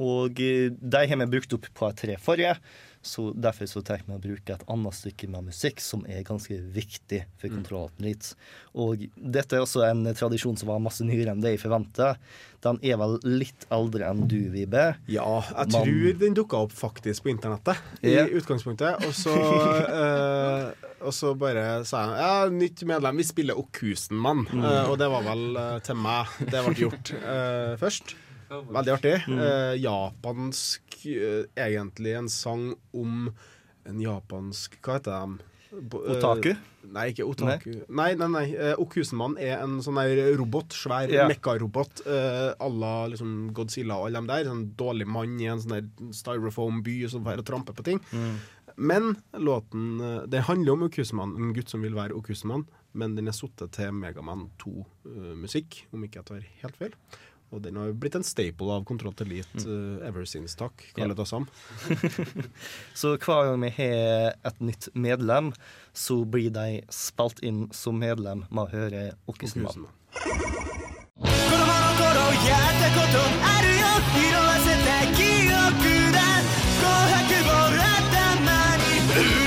Og eh, de har vi brukt opp på tre forrige, så derfor så tenker vi å bruke et annet stykke med musikk som er ganske viktig for kontrollen litt. Og dette er også en tradisjon som var masse nyere enn det jeg forventa. Den er vel litt eldre enn du, Vibe. Ja, jeg Man- tror den dukka opp faktisk på internettet i Ja. utgangspunktet. Og så, eh, og så bare sa jeg ja, nytt medlem, vi spiller Okusenmann. Eh, og det var vel eh, til meg det ble gjort eh, først. Veldig artig. Eh, japansk eh, Egentlig en sang om en japansk Hva heter de? Eh, Otaku? Nei, ikke otaku. Nei, nei, nei. nei. Okusenmann er en sånn der robot, svær yeah. mekkarobot à uh, la liksom Godzilla og alle dem der. En dårlig mann i en sånn der styrofoam-by som får og tramper på ting. Men låten eh, Det handler om Okusenmann, en gutt som vil være Okusenmann, men den er satt til Megaman 2-musikk, om ikke jeg tar helt feil. Og den har jo blitt en staple av Kontroll til Elite uh, ever since, takk. Kalle det Sam. Så hver gang vi har et nytt medlem, så blir de spilt inn som medlem med å høre Okkesenmann. Okusenmann. 子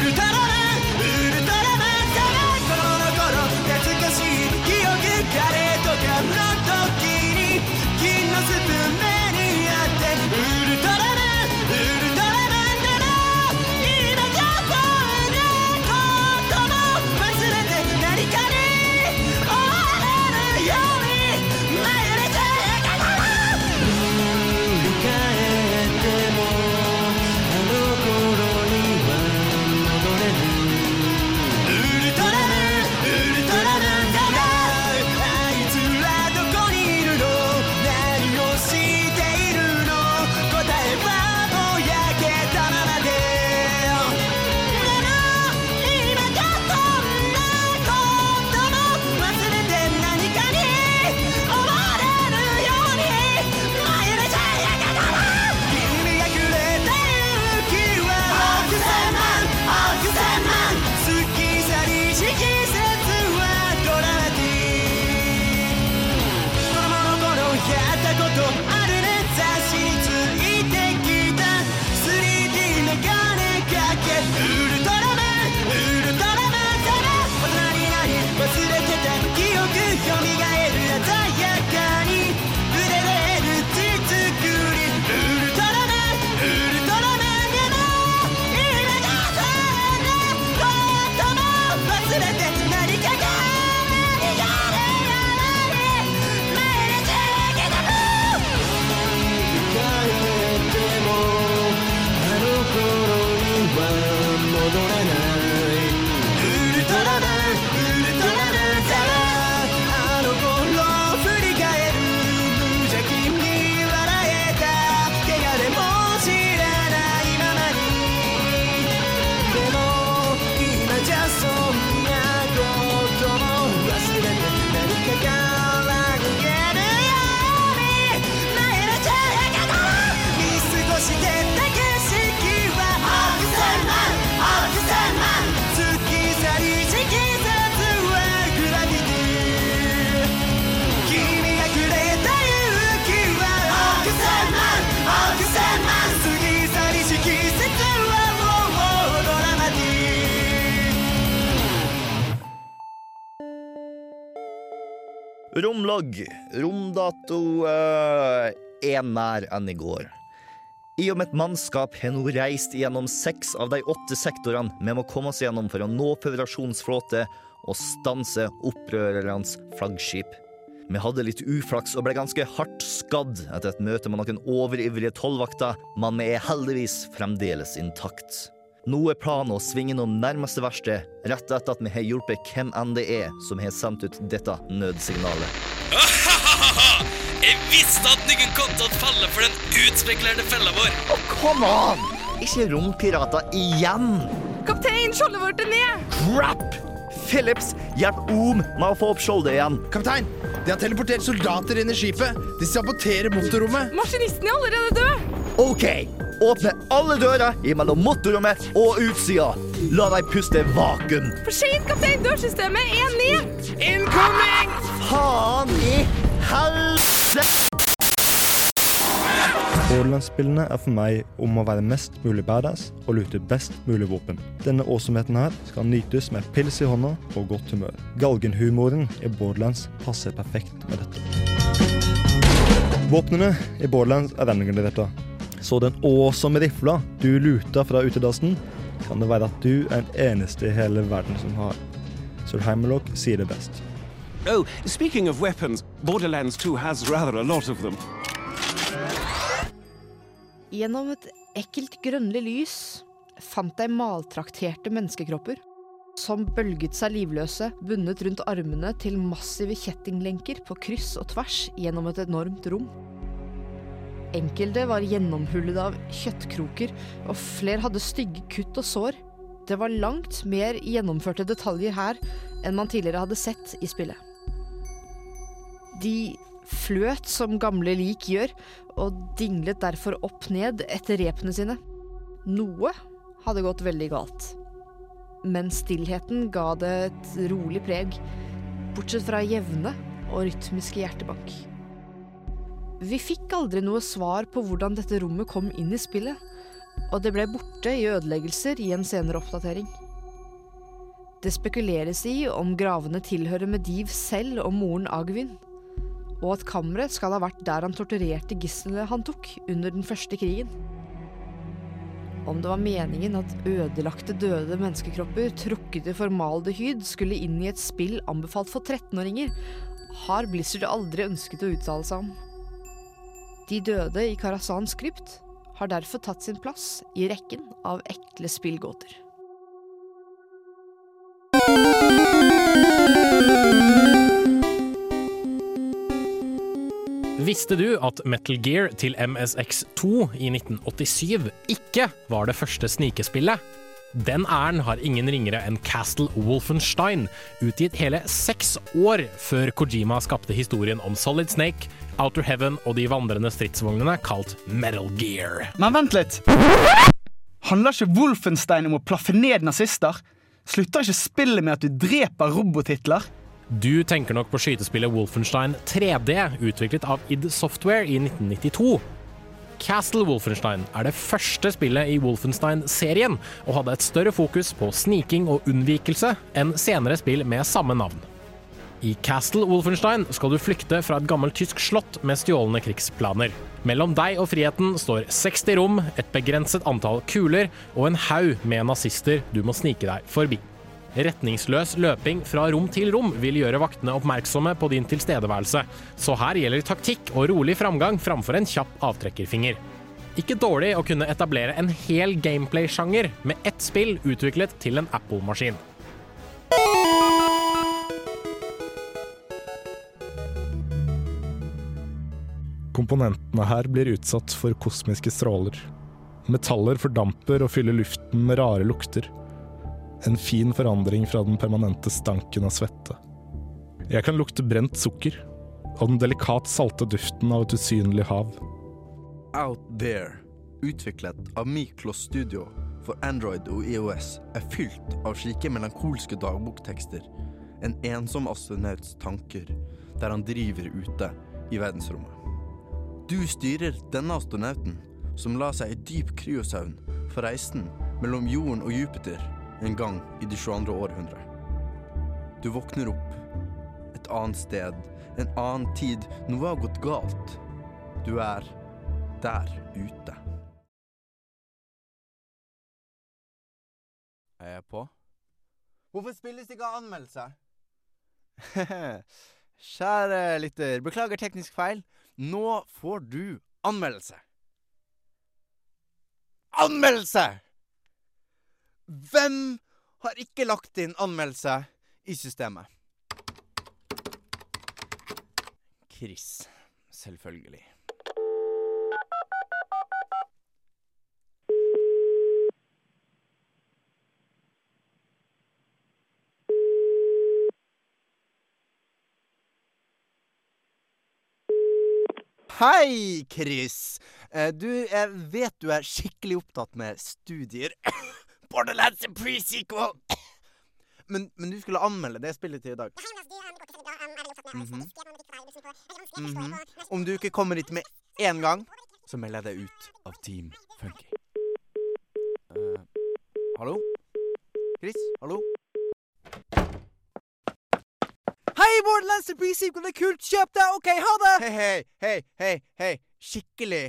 Romlogg. Romdato eh, er nær enn i går. I og med et mannskap har nå reist gjennom seks av de åtte sektorene vi må komme oss gjennom for å nå føderasjonsflåte og stanse opprørernes flaggskip. Vi hadde litt uflaks og ble ganske hardt skadd etter et møte med noen overivrige tollvakter, men vi er heldigvis fremdeles intakt. Nå er planen å svinge noen nærmeste verksted rett etter at vi har hjulpet hvem enn det er som har sendt ut dette nødsignalet. Jeg visste at noen kom til å falle for den utspekulerte fella vår. Oh, come on! Ikke rompirater igjen! Kaptein, skjoldet vårt er ned! Crap! Phillips, hjelp Om med å få opp skjoldet igjen. Kaptein, de har teleportert soldater inn i skipet. De saboterer motorrommet. Maskinisten er allerede død! OK. Åpne alle dører mellom motorrommet og utsida. La dem puste vakuum. For seint, kaptein! Dørsystemet er ned! Incoming! Faen i helvete! Borderlands-spillene er for meg om å være mest mulig badass og lute best mulig våpen. Denne åsomheten her skal nytes med pils i hånda og godt humør. Galgenhumoren i Borderlands passer perfekt med dette. Våpnene i Borderlands er dette. Så den åsomme rifla du luta fra utedassen, kan det være at du er den eneste i hele verden som har. Sir Hammerlock sier det best. Oh, speaking of weapons, Borderlands 2 has rather a lot of them. Gjennom et ekkelt grønnlig lys fant jeg maltrakterte menneskekropper som bølget seg livløse, bundet rundt armene til massive kjettinglenker på kryss og tvers gjennom et enormt rom. Enkelte var gjennomhullet av kjøttkroker, og flere hadde stygge kutt og sår. Det var langt mer gjennomførte detaljer her enn man tidligere hadde sett i spillet. De fløt som gamle lik gjør, og dinglet derfor opp ned etter repene sine. Noe hadde gått veldig galt. Men stillheten ga det et rolig preg, bortsett fra jevne og rytmiske hjertebank. Vi fikk aldri noe svar på hvordan dette rommet kom inn i spillet, og det ble borte i ødeleggelser i en senere oppdatering. Det spekuleres i om gravene tilhører Mediv selv og moren Agvin, og at kammeret skal ha vært der han torturerte gislene han tok under den første krigen. Om det var meningen at ødelagte døde menneskekropper trukket i formaldehyd skulle inn i et spill anbefalt for 13-åringer, har Blizzard aldri ønsket å uttale seg om. De døde i Karazans krypt har derfor tatt sin plass i rekken av ekle spillgåter. Visste du at Metal Gear til MSX2 i 1987 ikke var det første snikespillet? Den æren har ingen ringere enn Castle Wolfenstein, utgitt hele seks år før Kojima skapte historien om Solid Snake, Outer Heaven og de vandrende stridsvognene kalt Metal Gear. Men vent litt! Handler ikke Wolfenstein om å plaffe ned nazister? Slutter ikke spillet med at du dreper robothitler? Du tenker nok på skytespillet Wolfenstein 3D, utviklet av id Software i 1992. Castle Wolfenstein er det første spillet i Wolfenstein-serien, og hadde et større fokus på sniking og unnvikelse enn senere spill med samme navn. I Castle Wolfenstein skal du flykte fra et gammelt tysk slott med stjålne krigsplaner. Mellom deg og friheten står 60 rom, et begrenset antall kuler og en haug med nazister du må snike deg forbi. Retningsløs løping fra rom til rom vil gjøre vaktene oppmerksomme på din tilstedeværelse, så her gjelder taktikk og rolig framgang framfor en kjapp avtrekkerfinger. Ikke dårlig å kunne etablere en hel gameplay-sjanger med ett spill utviklet til en Apple-maskin. Komponentene her blir utsatt for kosmiske stråler. Metaller fordamper og fyller luften med rare lukter. En fin forandring fra den permanente stanken av svette. Jeg kan lukte brent sukker, og den delikat salte duften av et usynlig hav. Out There, utviklet av Miklos Studio for Android og IOS, er fylt av slike melankolske dagboktekster. En ensom astronauts tanker, der han driver ute i verdensrommet. Du styrer denne astronauten, som la seg i dyp kryosøvn for reisen mellom jorden og Jupiter en gang i det 22. århundre. Du våkner opp et annet sted En annen tid, noe har gått galt. Du er der ute. Er jeg på? Hvorfor spilles ikke anmeldelse? Kjære lytter, beklager teknisk feil. Nå får du anmeldelse. Anmeldelse! Hvem har ikke lagt inn anmeldelse i systemet? Chris. Selvfølgelig. Hei, Chris. Eh, Du, jeg vet du er skikkelig opptatt med studier. Borderlands en pre-sequel! Men, men du skulle anmelde det spillet til i dag. Mhm. Mhm. Om du ikke kommer dit med én gang, så melder jeg deg ut av Team Funky. Uh, hallo? Chris? Hallo? Hei, Borderlands er pre-sequel! Det er kult! Kjøp det! OK, ha det! Hei, hei, hei, hei, hei. Skikkelig,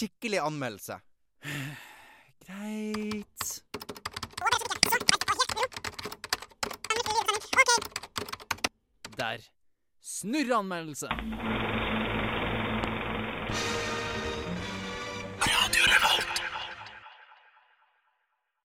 skikkelig anmeldelse. Greit. Der. Snurreanmeldelse.